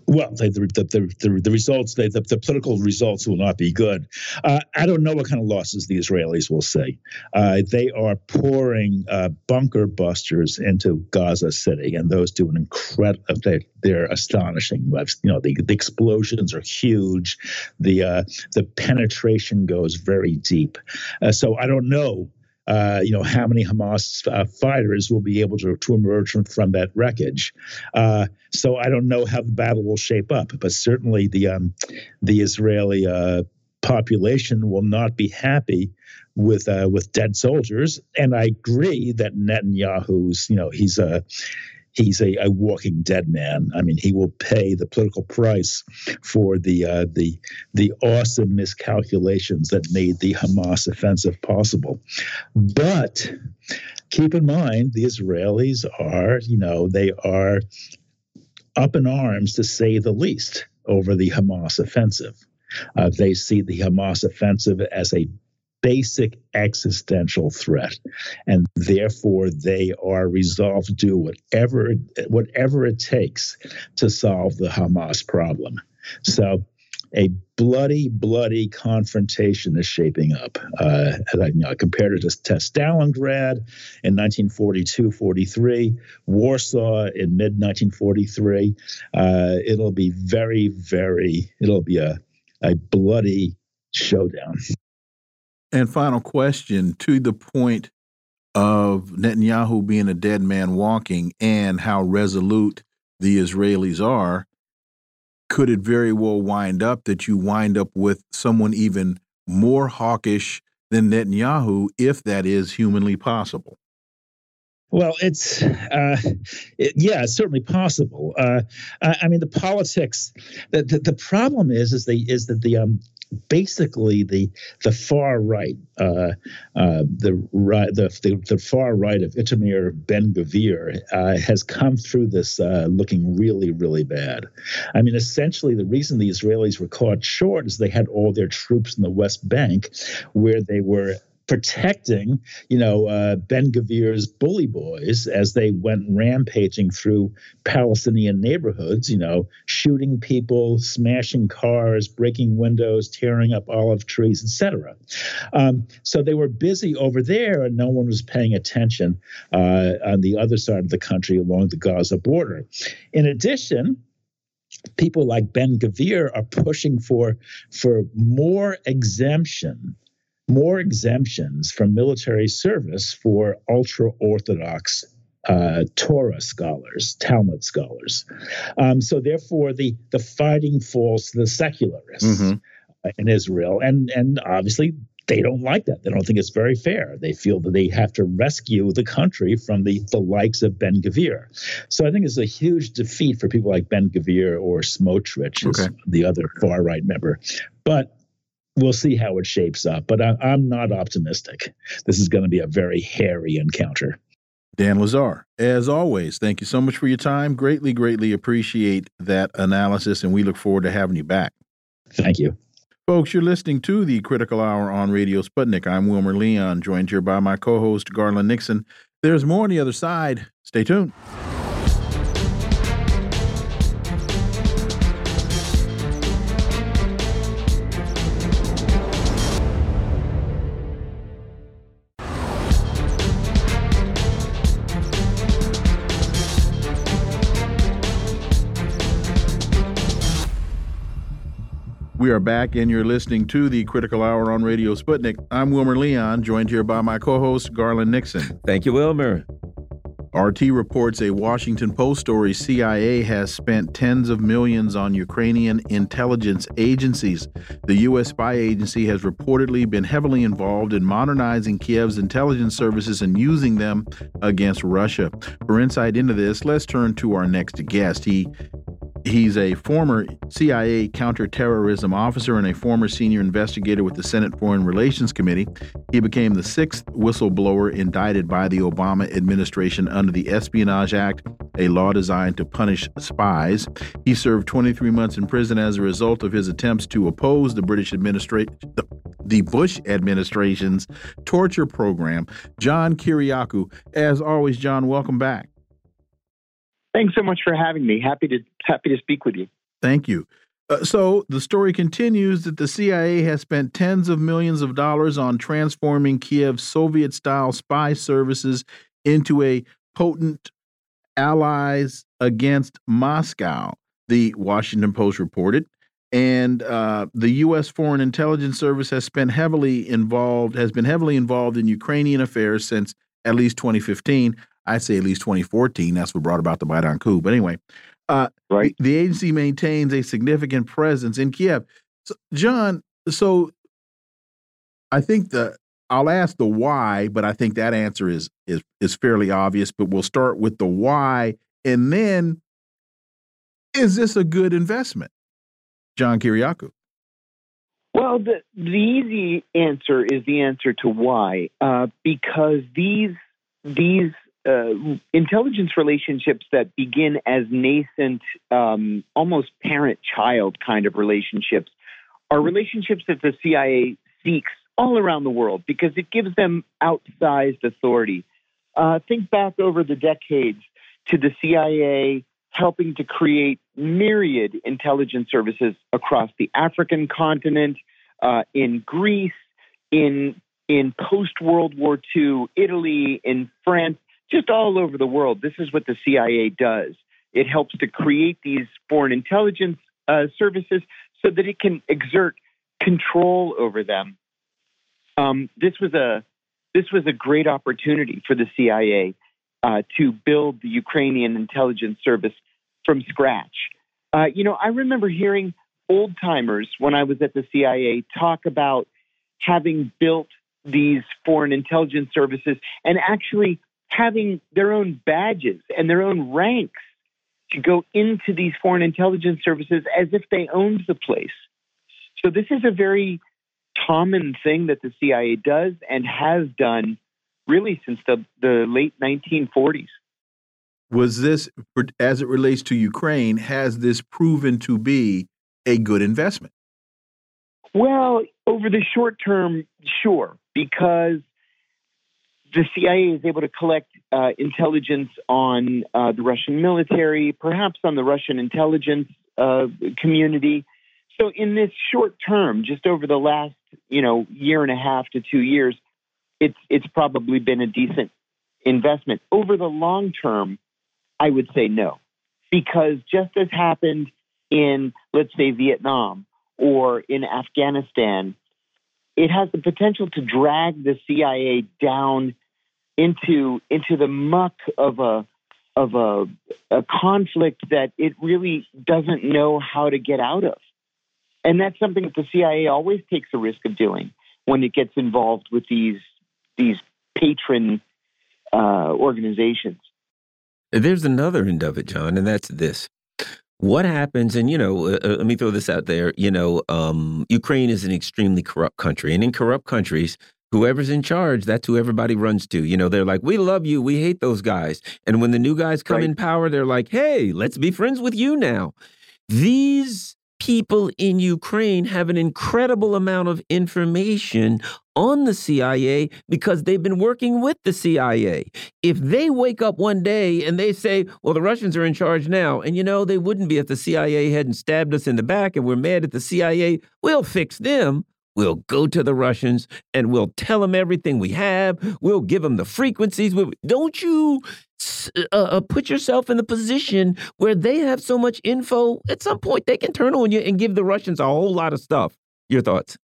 Well, the, the, the, the, results, the, the, political results will not be good. Uh, I don't know what kind of losses the Israelis will see. Uh, they are pouring uh, bunker busters into Gaza City, and those do an incredible. They, they're astonishing. You know, the, the explosions are huge. The uh, the penetration goes very deep. Uh, so I don't know uh, you know, how many Hamas uh, fighters will be able to, to emerge from, from that wreckage. Uh, so I don't know how the battle will shape up, but certainly the um, the Israeli uh, population will not be happy with uh, with dead soldiers. And I agree that Netanyahu's, you know, he's a he's a, a, walking dead man. I mean, he will pay the political price for the uh, the the awesome miscalculations that made the Hamas offensive possible. But keep in mind, the Israelis are, you know, they are up in arms to say the least over the Hamas offensive. Uh, they see the Hamas offensive as a basic existential threat and therefore they are resolved to do whatever whatever it takes to solve the Hamas problem so a bloody, bloody confrontation is shaping up. Uh, you know, compared to, to Stalingrad in 1942-43, Warsaw in mid 1943, uh, it'll be very, very. It'll be a a bloody showdown. And final question to the point of Netanyahu being a dead man walking and how resolute the Israelis are, could it very well wind up that you wind up with someone even more hawkish than Netanyahu, if that is humanly possible? Well, it's uh, it, yeah, it's certainly possible. Uh, I, I, mean, the politics. The, the, the, problem is is the is that the um, basically the the far right, uh, uh, the, the, the the far right of Itamar Ben Gvir uh, has come through this uh, looking really really bad. I mean, essentially, the reason the Israelis were caught short is they had all their troops in the West Bank, where they were protecting, you know, uh, Ben Gvir's bully boys as they went rampaging through Palestinian neighborhoods, you know, shooting people, smashing cars, breaking windows, tearing up olive trees, etc. Um, so they were busy over there, and no one was paying attention uh, on the other side of the country along the Gaza border. In addition, people like Ben Gvir are pushing for for more exemption more exemptions from military service for ultra Orthodox uh, Torah scholars, Talmud scholars. Um, so therefore, the the fighting falls to the secularists mm-hmm. in Israel, and and obviously they don't like that. They don't think it's very fair. They feel that they have to rescue the country from the the likes of Ben Gvir. So I think it's a huge defeat for people like Ben Gvir or Smotrich, okay. the other far right member. But we'll see how it shapes up. But I, am not optimistic. This is going to be a very hairy encounter. Dan Lazare, as always, thank you so much for your time. Greatly, greatly appreciate that analysis, and we look forward to having you back. Thank you. Folks, you're listening to the Critical Hour on Radio Sputnik. I'm Wilmer Leon, joined here by my co host, Garland Nixon. There's more on the other side. Stay tuned. We are back, and you're listening to the Critical Hour on Radio Sputnik. I'm Wilmer Leon, joined here by my co host, Garland Nixon. Thank you, Wilmer. RT reports a Washington Post story CIA has spent tens of millions on Ukrainian intelligence agencies. The U.S. spy agency has reportedly been heavily involved in modernizing Kiev's intelligence services and using them against Russia. For insight into this, let's turn to our next guest. He He's a former CIA counterterrorism officer and a former senior investigator with the Senate Foreign Relations Committee. He became the sixth whistleblower indicted by the Obama administration under the Espionage Act, a law designed to punish spies. He served 23 months in prison as a result of his attempts to oppose the British administration, the Bush administration's torture program. John Kiriakou, as always, John, welcome back. Thanks so much for having me. Happy to happy to speak with you. Thank you. Uh, so the story continues that the CIA has spent tens of millions of dollars on transforming Kiev's Soviet-style spy services into a potent allies against Moscow. The Washington Post reported, and uh, the U.S. Foreign Intelligence Service has spent heavily involved has been heavily involved in Ukrainian affairs since at least 2015. I'd say at least 2014. That's what brought about the Maidan coup. But anyway, uh, right. The, the, agency maintains a significant presence in Kiev. So, John, so I think the I'll ask the why, but I think that answer is is is fairly obvious. But we'll start with the why, and then is this a good investment, John Kiriakou? Well, the the easy answer is the answer to why, uh, because these these uh, intelligence relationships that begin as nascent, um, almost parent child kind of relationships are relationships that the CIA seeks all around the world because it gives them outsized authority. Uh, think back over the decades to the CIA helping to create myriad intelligence services across the African continent, uh, in Greece, in in post World War II Italy, in France, just all over the world. This is what the CIA does. It helps to create these foreign intelligence uh, services so that it can exert control over them. Um, this was a this was a great opportunity for the CIA uh, to build the Ukrainian intelligence service from scratch. Uh, you know, I remember hearing old timers when I was at the CIA talk about having built these foreign intelligence services and actually having their own badges and their own ranks to go into these foreign intelligence services as if they owned the place. So this is a very common thing that the CIA does and has done really since the, the late 1940s. Was this, as it relates to Ukraine, has this proven to be a good investment? Well, over the short term, sure, because the CIA is able to collect uh, intelligence on uh, the Russian military, perhaps on the Russian intelligence uh, community. So, in this short term, just over the last you know year and a half to two years, it's it's probably been a decent investment. Over the long term, I would say no, because just as happened in let's say Vietnam or in Afghanistan, it has the potential to drag the CIA down into into the muck of a of a, a conflict that it really doesn't know how to get out of. And that's something that the CIA always takes a risk of doing when it gets involved with these these patron uh, organizations. There's another end of it, John, and that's this. What happens, and you know, uh, uh, let me throw this out there. You know, um, Ukraine is an extremely corrupt country, and in corrupt countries, whoever's in charge, that's who everybody runs to. You know, they're like, we love you, we hate those guys. And when the new guys come right. in power, they're like, hey, let's be friends with you now. These people in Ukraine have an incredible amount of information on the CIA because they've been working with the CIA. If they wake up one day and they say, well, the Russians are in charge now, and you know, they wouldn't be if the CIA hadn't stabbed us in the back and we're mad at the CIA, we'll fix them. We'll go to the Russians and we'll tell them everything we have. We'll give them the frequencies. Don't you uh, uh, put yourself in the position where they have so much info. At some point, they can turn on you and give the Russians a whole lot of stuff. Your thoughts?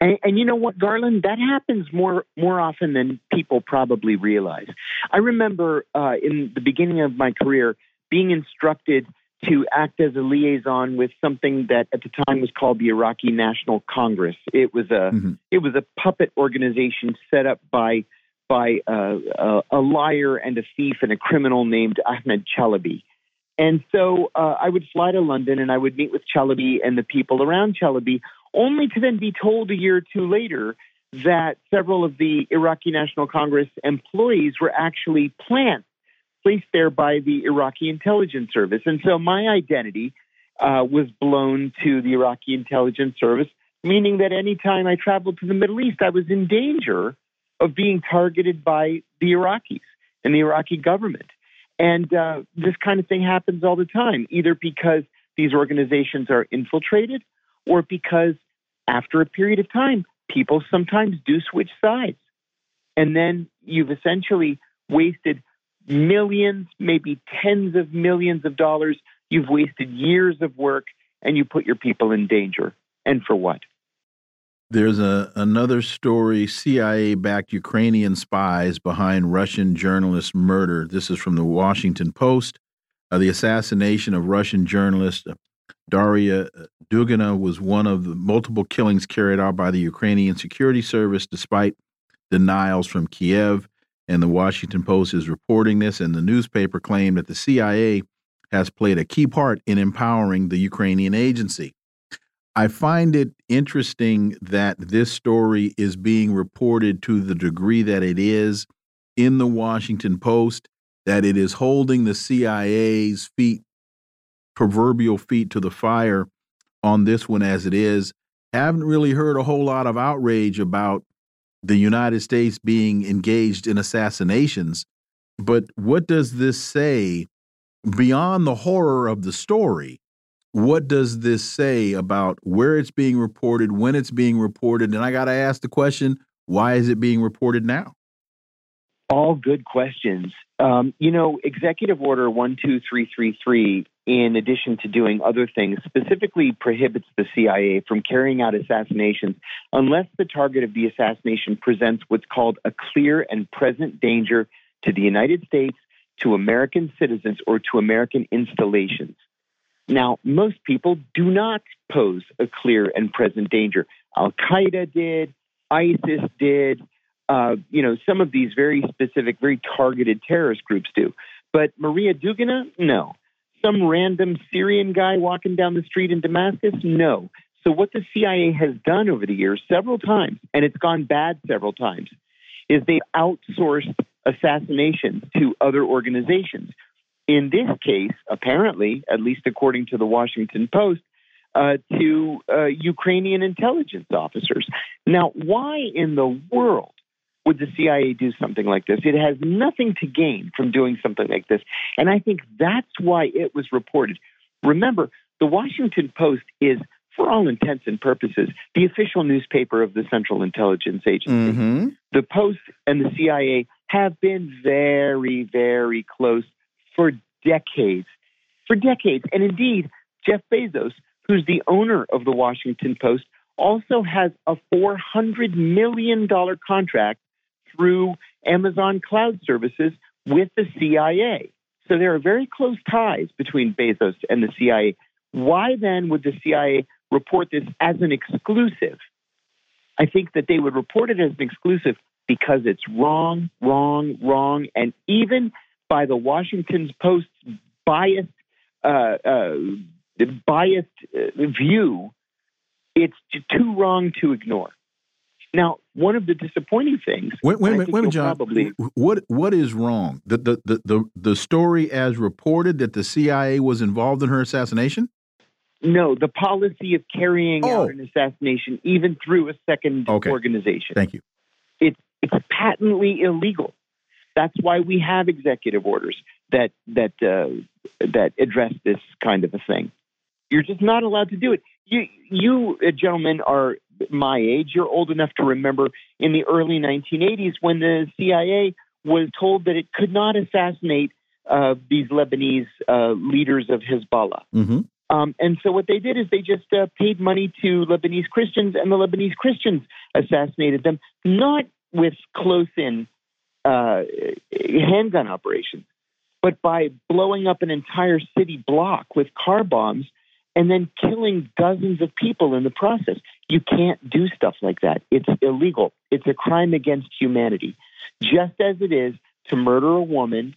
And, and, you know what, Garland, that happens more more often than people probably realize. I remember uh, in the beginning of my career being instructed to act as a liaison with something that at the time was called the Iraqi National Congress. It was a mm -hmm. it was a puppet organization set up by by uh, a, a, liar and a thief and a criminal named Ahmed Chalabi. And so uh, I would fly to London and I would meet with Chalabi and the people around Chalabi, only to then be told a year or two later that several of the Iraqi National Congress employees were actually plants placed there by the Iraqi intelligence service. And so my identity uh, was blown to the Iraqi intelligence service, meaning that anytime I traveled to the Middle East, I was in danger of being targeted by the Iraqis and the Iraqi government. And uh, this kind of thing happens all the time, either because these organizations are infiltrated or because after a period of time, people sometimes do switch sides. And then you've essentially wasted millions, maybe tens of millions of dollars. You've wasted years of work and you put your people in danger. And for what? There's a another story CIA backed Ukrainian spies behind Russian journalist murder. This is from the Washington Post. Uh, the assassination of Russian journalist uh, Daria uh, Dugina was one of the multiple killings carried out by the Ukrainian security service despite denials from Kiev. And the Washington Post is reporting this, and the newspaper claimed that the CIA has played a key part in empowering the Ukrainian agency. I find it interesting that this story is being reported to the degree that it is in the Washington Post, that it is holding the CIA's feet, proverbial feet to the fire on this one as it is. Haven't really heard a whole lot of outrage about the United States being engaged in assassinations. But what does this say beyond the horror of the story? what does this say about where it's being reported, when it's being reported? And I got to ask the question why is it being reported now? All good questions. Um, you know, Executive Order 12333, in addition to doing other things, specifically prohibits the CIA from carrying out assassinations unless the target of the assassination presents what's called a clear and present danger to the United States, to American citizens, or to American installations. Now, most people do not pose a clear and present danger. Al Qaeda did, ISIS did, uh, you know, some of these very specific, very targeted terrorist groups do. But Maria Dugina, no. Some random Syrian guy walking down the street in Damascus, no. So, what the CIA has done over the years, several times, and it's gone bad several times, is they've outsourced assassinations to other organizations. In this case, apparently, at least according to the Washington Post, uh, to uh, Ukrainian intelligence officers. Now, why in the world would the CIA do something like this? It has nothing to gain from doing something like this. And I think that's why it was reported. Remember, the Washington Post is, for all intents and purposes, the official newspaper of the Central Intelligence Agency. Mm-hmm. The Post and the CIA have been very, very close for decades. For decades. And indeed, Jeff Bezos, who's the owner of the Washington Post, also has a $400 million contract through Amazon Cloud Services with the CIA. So there are very close ties between Bezos and the CIA. Why then would the CIA report this as an exclusive? I think that they would report it as an exclusive because it's wrong, wrong, wrong, and even by the Washington Post's biased, uh, uh, biased uh, view, it's too wrong to ignore. Now, one of the disappointing things. Wait, wait a and minute, wait minute, John. Probably, What what is wrong? The, the the the the story as reported that the CIA was involved in her assassination. no, the policy of carrying Oh. out an assassination, even through a second Okay. organization, Thank you. it's it's patently illegal. That's why we have executive orders that that uh, that address this kind of a thing. You're just not allowed to do it. You you uh, gentlemen are my age. You're old enough to remember in the early 1980s when the CIA was told that it could not assassinate uh, these Lebanese uh, leaders of Hezbollah. hmm Um, and so what they did is they just uh, paid money to Lebanese Christians, and the Lebanese Christians assassinated them, not with close-in uh, handgun operations, but by blowing up an entire city block with car bombs and then killing dozens of people in the process. You can't do stuff like that. It's illegal. It's a crime against humanity, just as it is to murder a woman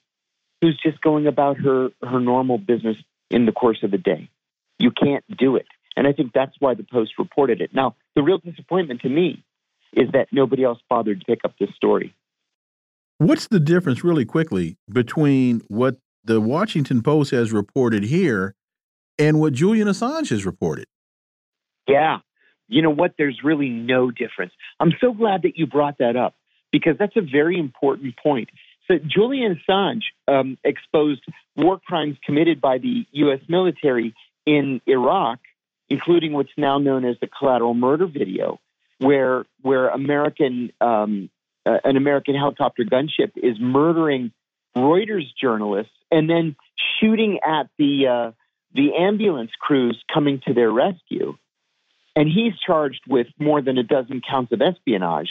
who's just going about her, her normal business in the course of the day. You can't do it. And I think that's why the Post reported it. Now, the real disappointment to me is that nobody else bothered to pick up this story. What's the difference, really quickly, between what the Washington Post has reported here and what Julian Assange has reported? Yeah. You know what? There's really no difference. I'm so glad that you brought that up because that's a very important point. So, Julian Assange um, exposed war crimes committed by the U.S. military in Iraq, including what's now known as the collateral murder video, where where American um, uh, an American helicopter gunship is murdering Reuters journalists and then shooting at the uh, the ambulance crews coming to their rescue. And he's charged with more than a dozen counts of espionage.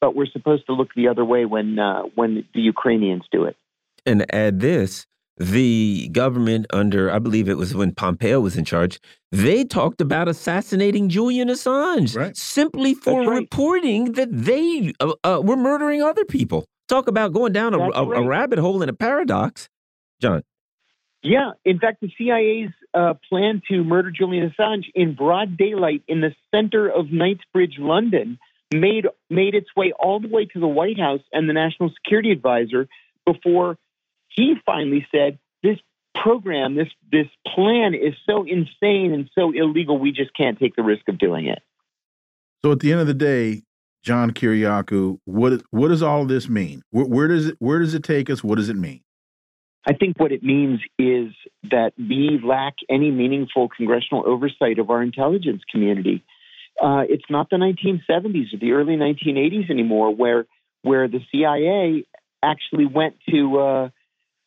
But we're supposed to look the other way when uh, when the Ukrainians do it. And add this the government under, I believe it was when Pompeo was in charge, they talked about assassinating Julian Assange Right. simply for right. reporting that they uh, uh, were murdering other people. Talk about going down a, That's a, a rabbit hole in a paradox. John. Yeah, in fact, the CIA's uh, plan to murder Julian Assange in broad daylight in the center of Knightsbridge, London, made made its way all the way to the White House and the National Security Advisor before he finally said, "This program, this this plan is so insane and so illegal, we just can't take the risk of doing it." So at the end of the day, John Kiriakou, what what does all this mean? Where, where does it where does it take us? What does it mean? I think what it means is that we lack any meaningful congressional oversight of our intelligence community. Uh, it's not the 1970s or the early 1980s anymore, where where the CIA actually went to uh,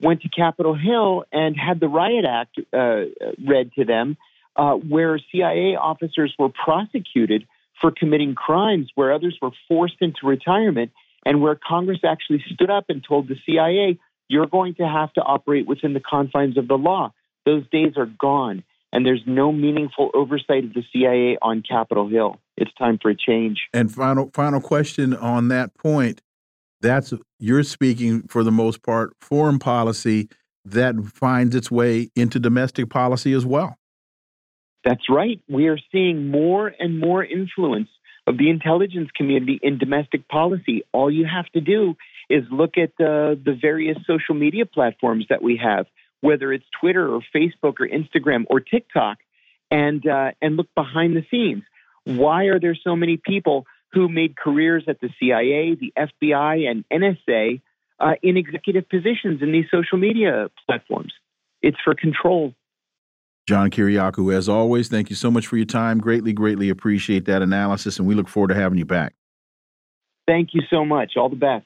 went to Capitol Hill and had the Riot Act uh, read to them, uh, where CIA officers were prosecuted for committing crimes, where others were forced into retirement, and where Congress actually stood up and told the CIA, you're going to have to operate within the confines of the law. Those days are gone, and there's no meaningful oversight of the CIA on Capitol Hill. It's time for a change. And final final question on that point. That's you're speaking for the most part foreign policy that finds its way into domestic policy as well. That's right. We are seeing more and more influence of the intelligence community in domestic policy. All you have to do is look at the, the various social media platforms that we have, whether it's Twitter or Facebook or Instagram or TikTok, and uh, and look behind the scenes. Why are there so many people who made careers at the CIA, the FBI, and NSA uh, in executive positions in these social media platforms? It's for control. John Kiriakou, as always, thank you so much for your time. Greatly, greatly appreciate that analysis, and we look forward to having you back. Thank you so much. All the best.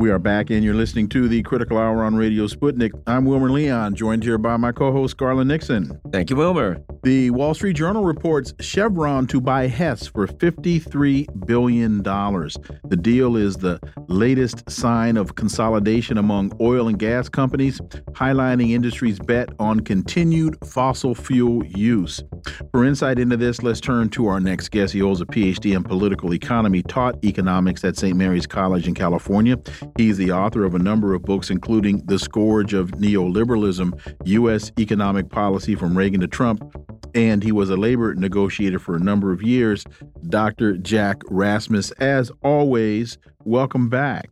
We are back, and you're listening to the Critical Hour on Radio Sputnik. I'm Wilmer Leon, joined here by my co host, Garland Nixon. Thank you, Wilmer. The Wall Street Journal reports Chevron to buy Hess for $53 billion. The deal is the latest sign of consolidation among oil and gas companies, highlighting industry's bet on continued fossil fuel use. For insight into this, let's turn to our next guest. He holds a PhD in political economy, taught economics at St. Mary's College in California. He's the author of a number of books, including The Scourge of Neoliberalism U.S. Economic Policy from Reagan to Trump. And he was a labor negotiator for a number of years. Dr. Jack Rasmus, as always, welcome back.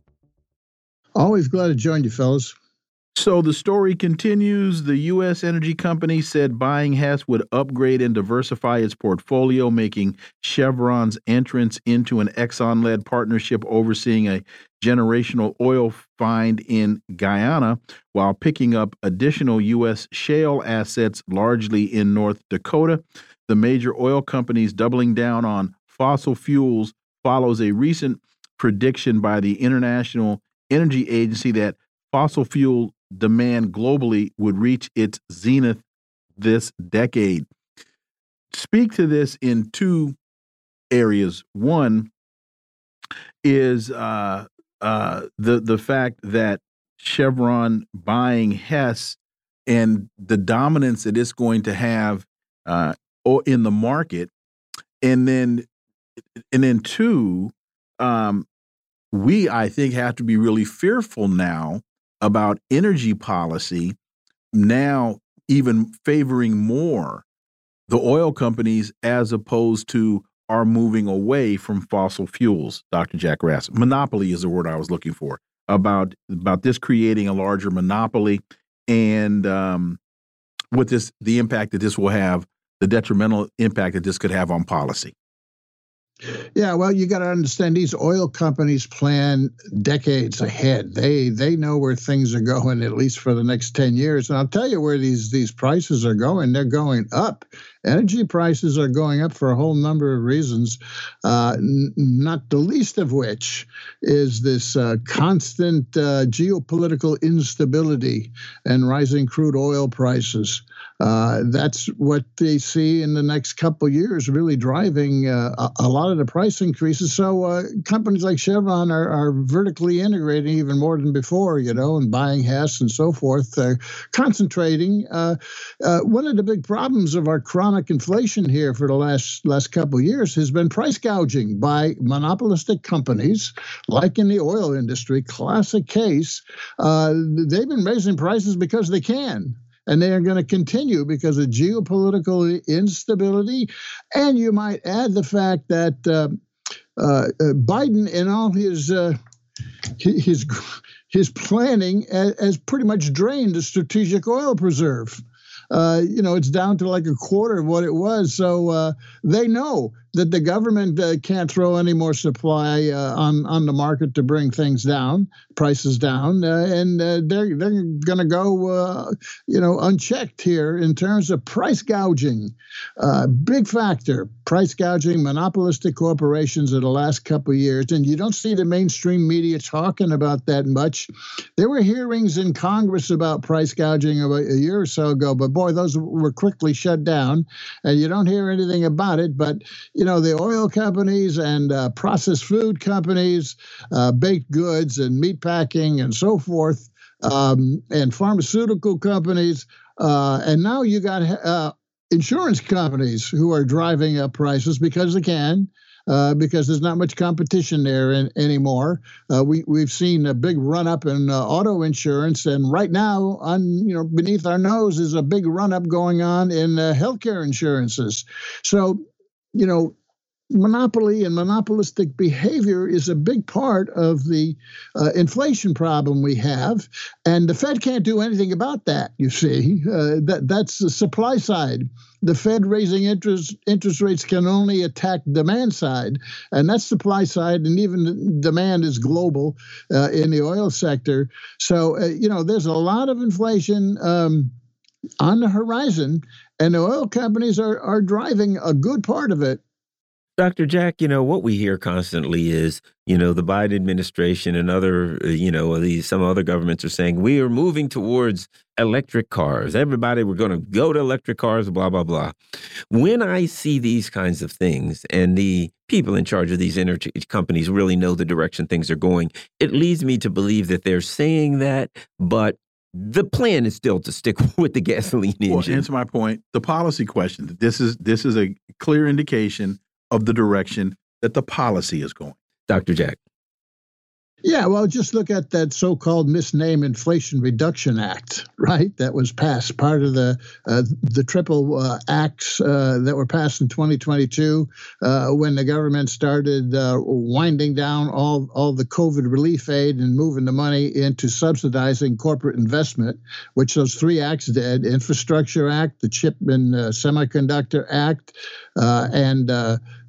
Always glad to join you, fellas. So the story continues. The U.S. energy company said buying Hess would upgrade and diversify its portfolio, making Chevron's entrance into an Exxon led partnership overseeing a generational oil find in Guyana while picking up additional U.S. shale assets, largely in North Dakota. The major oil companies doubling down on fossil fuels follows a recent prediction by the International Energy Agency that fossil fuel demand globally would reach its zenith this decade. Speak to this in two areas. One is uh, uh, the the fact that Chevron buying Hess and the dominance that it's going to have uh, in the market, and then and then two, um, we I think have to be really fearful now about energy policy now even favoring more the oil companies as opposed to are moving away from fossil fuels dr jack rass monopoly is the word i was looking for about about this creating a larger monopoly and um, what this the impact that this will have the detrimental impact that this could have on policy yeah, well, you got to understand these oil companies plan decades ahead. They they know where things are going at least for the next 10 years. And I'll tell you where these these prices are going. They're going up. Energy prices are going up for a whole number of reasons, uh, not the least of which is this uh, constant uh, geopolitical instability and rising crude oil prices. Uh, that's what they see in the next couple years, really driving uh, a, a, lot of the price increases. So uh, companies like Chevron are, are, vertically integrating even more than before, you know, and buying Hess and so forth. They're concentrating. Uh, uh, one of the big problems of our chronic inflation here for the last last couple years has been price gouging by monopolistic companies, like in the oil industry. Classic case. they've been raising prices because they can and they are going to continue because of geopolitical instability. And you might add the fact that uh, uh, uh Biden, in all his uh, his his planning, has pretty much drained the strategic oil preserve. Uh, you know, it's down to like a quarter of what it was. So uh, they know that the government uh, can't throw any more supply uh, on on the market to bring things down, prices down, uh, and uh, they're they're going to go, uh, you know, unchecked here in terms of price gouging. Uh, big factor, price gouging, monopolistic corporations in the last couple of years, and you don't see the mainstream media talking about that much. There were hearings in Congress about price gouging about a year or so ago, but boy, those were quickly shut down, and you don't hear anything about it. But you know, the oil companies and uh, processed food companies, uh, baked goods and meat packing and so forth, um, and pharmaceutical companies. Uh, and now you got uh, insurance companies who are driving up prices because they can. Uh, because there's not much competition there in, anymore. Uh, we we've seen a big run up in uh, auto insurance, and right now, on you know beneath our nose is a big run up going on in uh, healthcare insurances. So you know, monopoly and monopolistic behavior is a big part of the uh, inflation problem we have, and the Fed can't do anything about that. You see, uh, that that's the supply side. The Fed raising interest interest rates can only attack demand side, and that's supply side, and even demand is global uh, in the oil sector. So uh, you know, there's a lot of inflation. Um, on the horizon, and the oil companies are, are driving a good part of it. Dr. Jack, you know, what we hear constantly is, you know, the Biden administration and other, uh, you know, these some other governments are saying we are moving towards electric cars. Everybody, we're going to go to electric cars, blah, blah, blah. When I see these kinds of things and the people in charge of these energy companies really know the direction things are going, it leads me to believe that they're saying that, but the plan is still to stick with the gasoline engine. Well, answer my point. The policy question. This is this is a clear indication of the direction that the policy is going. Dr. Jack. Yeah, well, just look at that so-called misnamed Inflation Reduction Act, right? That was passed part of the uh, the triple uh, acts uh, that were passed in 2022 uh, when the government started uh, winding down all all the COVID relief aid and moving the money into subsidizing corporate investment, which those three acts did: Infrastructure Act, the Chip and uh, Semiconductor Act, and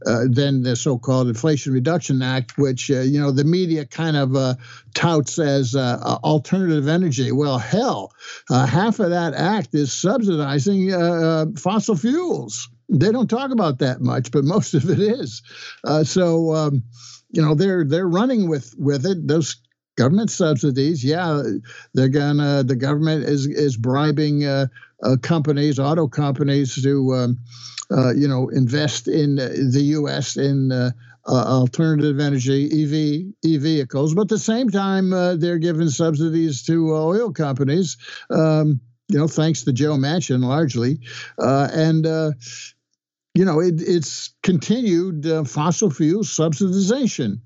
uh, than the so-called Inflation Reduction Act, which uh, you know the media kind of uh, touts as uh, alternative energy. Well, hell, uh, half of that act is subsidizing uh, fossil fuels. They don't talk about that much, but most of it is. so um, you know they're they're running with with it. Those government subsidies, yeah, they're gonna. The government is is bribing companies, auto companies, to um, uh, you know, invest in the U.S. in uh, uh, alternative energy EV e vehicles, but at the same time uh, they're giving subsidies to oil companies. Um, you know, thanks to Joe Manchin largely, uh, and you know it, it's continued fossil fuel subsidization.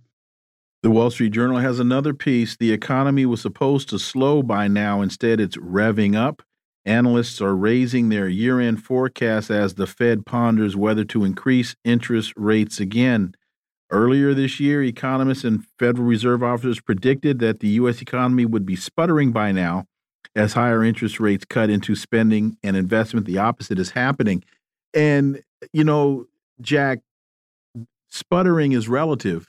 The Wall Street Journal has another piece. The economy was supposed to slow by now. Instead, it's revving up. Analysts are raising their year end forecast as the Fed ponders whether to increase interest rates again. Earlier this year, economists and Federal Reserve officers predicted that the U.S. economy would be sputtering by now as higher interest rates cut into spending and investment. The opposite is happening. And, you know, Jack, sputtering is relative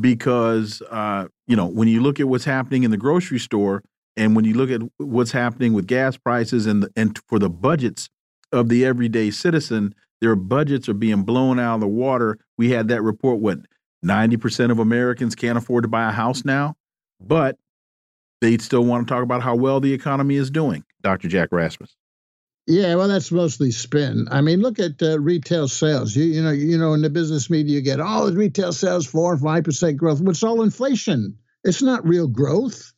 because, uh, you know, when you look at what's happening in the grocery store, and when you look at what's happening with gas prices and and for the budgets of the everyday citizen, their budgets are being blown out of the water. We had that report. What ninety percent of Americans can't afford to buy a house now, but they still want to talk about how well the economy is doing. Dr. Jack Rasmus. Yeah, well, that's mostly spin. I mean, look at uh, retail sales. You, you know, you know, in the business media, you get all oh, the retail sales four or five percent growth. It's all inflation. It's not real growth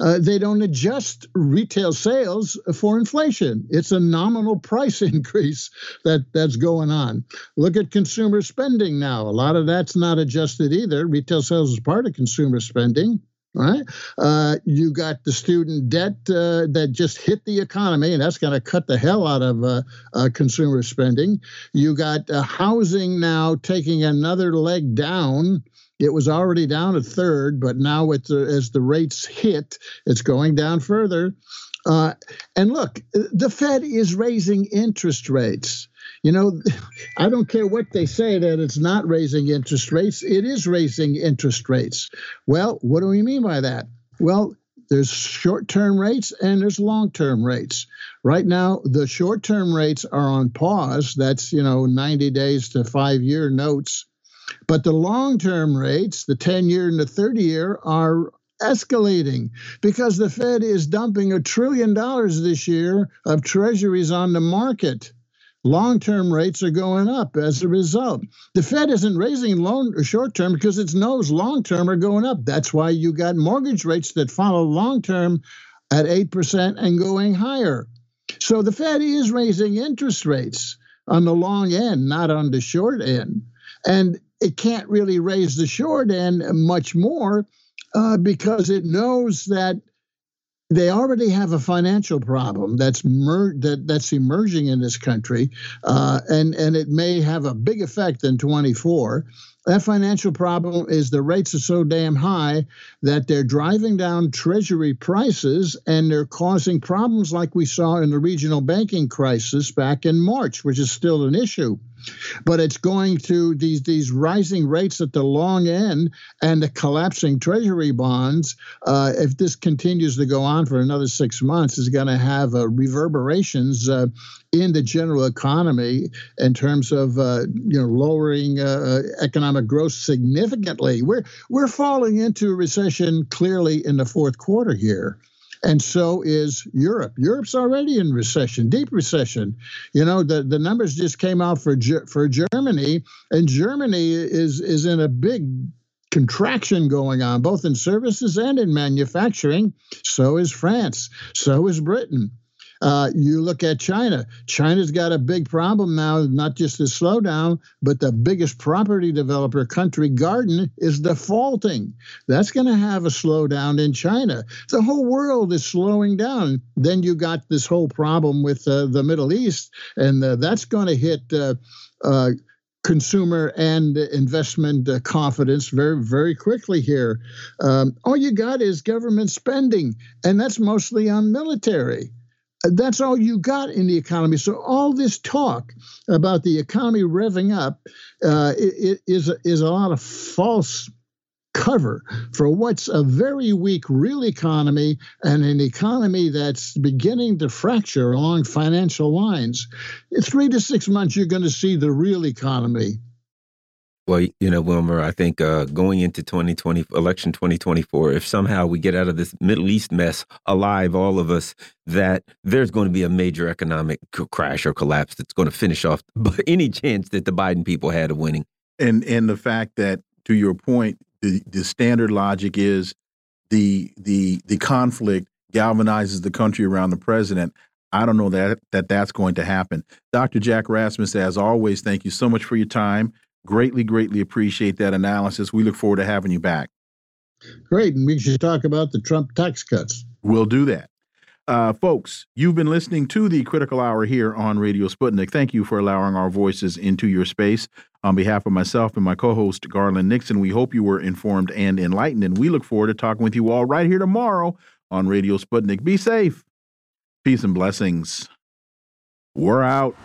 uh, they don't adjust retail sales for inflation. It's a nominal price increase that that's going on. Look at consumer spending now. A lot of that's not adjusted either. Retail sales is part of consumer spending. Right, uh, you got the student debt uh, that just hit the economy, and that's going to cut the hell out of uh, uh, consumer spending. You got uh, housing now taking another leg down it was already down a third, but now with the, as the rates hit, it's going down further. Uh, and look, the Fed is raising interest rates. You know, I don't care what they say that it's not raising interest rates. It is raising interest rates. Well, what do we mean by that? Well, there's short term rates and there's long term rates. Right now, the short term rates are on pause. That's, you know, 90 days to five year notes. But the long term rates, the 10 year and the 30 year, are escalating because the Fed is dumping a trillion dollars this year of treasuries on the market. Long term rates are going up as a result. The Fed isn't raising long short term because it knows long term are going up. That's why you got mortgage rates that follow long term at 8% and going higher. So the Fed is raising interest rates on the long end, not on the short end. And it can't really raise the short end much more uh, because it knows that they already have a financial problem that's mer- that that's emerging in this country, uh, and and it may have a big effect in 24. That financial problem is the rates are so damn high that they're driving down treasury prices and they're causing problems like we saw in the regional banking crisis back in March, which is still an issue but it's going to these these rising rates at the long end and the collapsing treasury bonds. Uh, if this continues to go on for another six months, is going to have uh, reverberations uh, in the general economy in terms of uh, you know lowering uh, uh, economic growth significantly. We're we're falling into recession clearly in the fourth quarter here and so is Europe. Europe's already in recession, deep recession. You know, the, the numbers just came out for for Germany, and Germany is is in a big contraction going on, both in services and in manufacturing. So is France. So is Britain. Uh, you look at China. China's got a big problem now, not just the slowdown, but the biggest property developer Country, Garden, is defaulting. That's going to have a slowdown in China. The whole world is slowing down. Then you got this whole problem with uh, the Middle East, and uh, that's going to hit uh, uh, consumer and investment uh, confidence very, very quickly here. Um, all you got is government spending, and that's mostly on military that's all you got in the economy. So all this talk about the economy revving up uh, is is a lot of false cover for what's a very weak real economy and an economy that's beginning to fracture along financial lines. In three to six months, you're going to see the real economy well, you know, Wilmer, I think uh, going into 2020, election 2024, if somehow we get out of this Middle East mess alive, all of us, that there's going to be a major economic crash or collapse that's going to finish off any chance that the Biden people had of winning. And and the fact that, to your point, the the standard logic is the the the conflict galvanizes the country around the president. I don't know that that that's going to happen. Dr. Jack Rasmus, as always, thank you so much for your time. Greatly, greatly appreciate that analysis. We look forward to having you back. Great. And we should talk about the Trump tax cuts. We'll do that. Uh, folks, you've been listening to the Critical Hour here on Radio Sputnik. Thank you for allowing our voices into your space. On behalf of myself and my co host, Garland Nixon, we hope you were informed and enlightened. And we look forward to talking with you all right here tomorrow on Radio Sputnik. Be safe. Peace and blessings. We're out.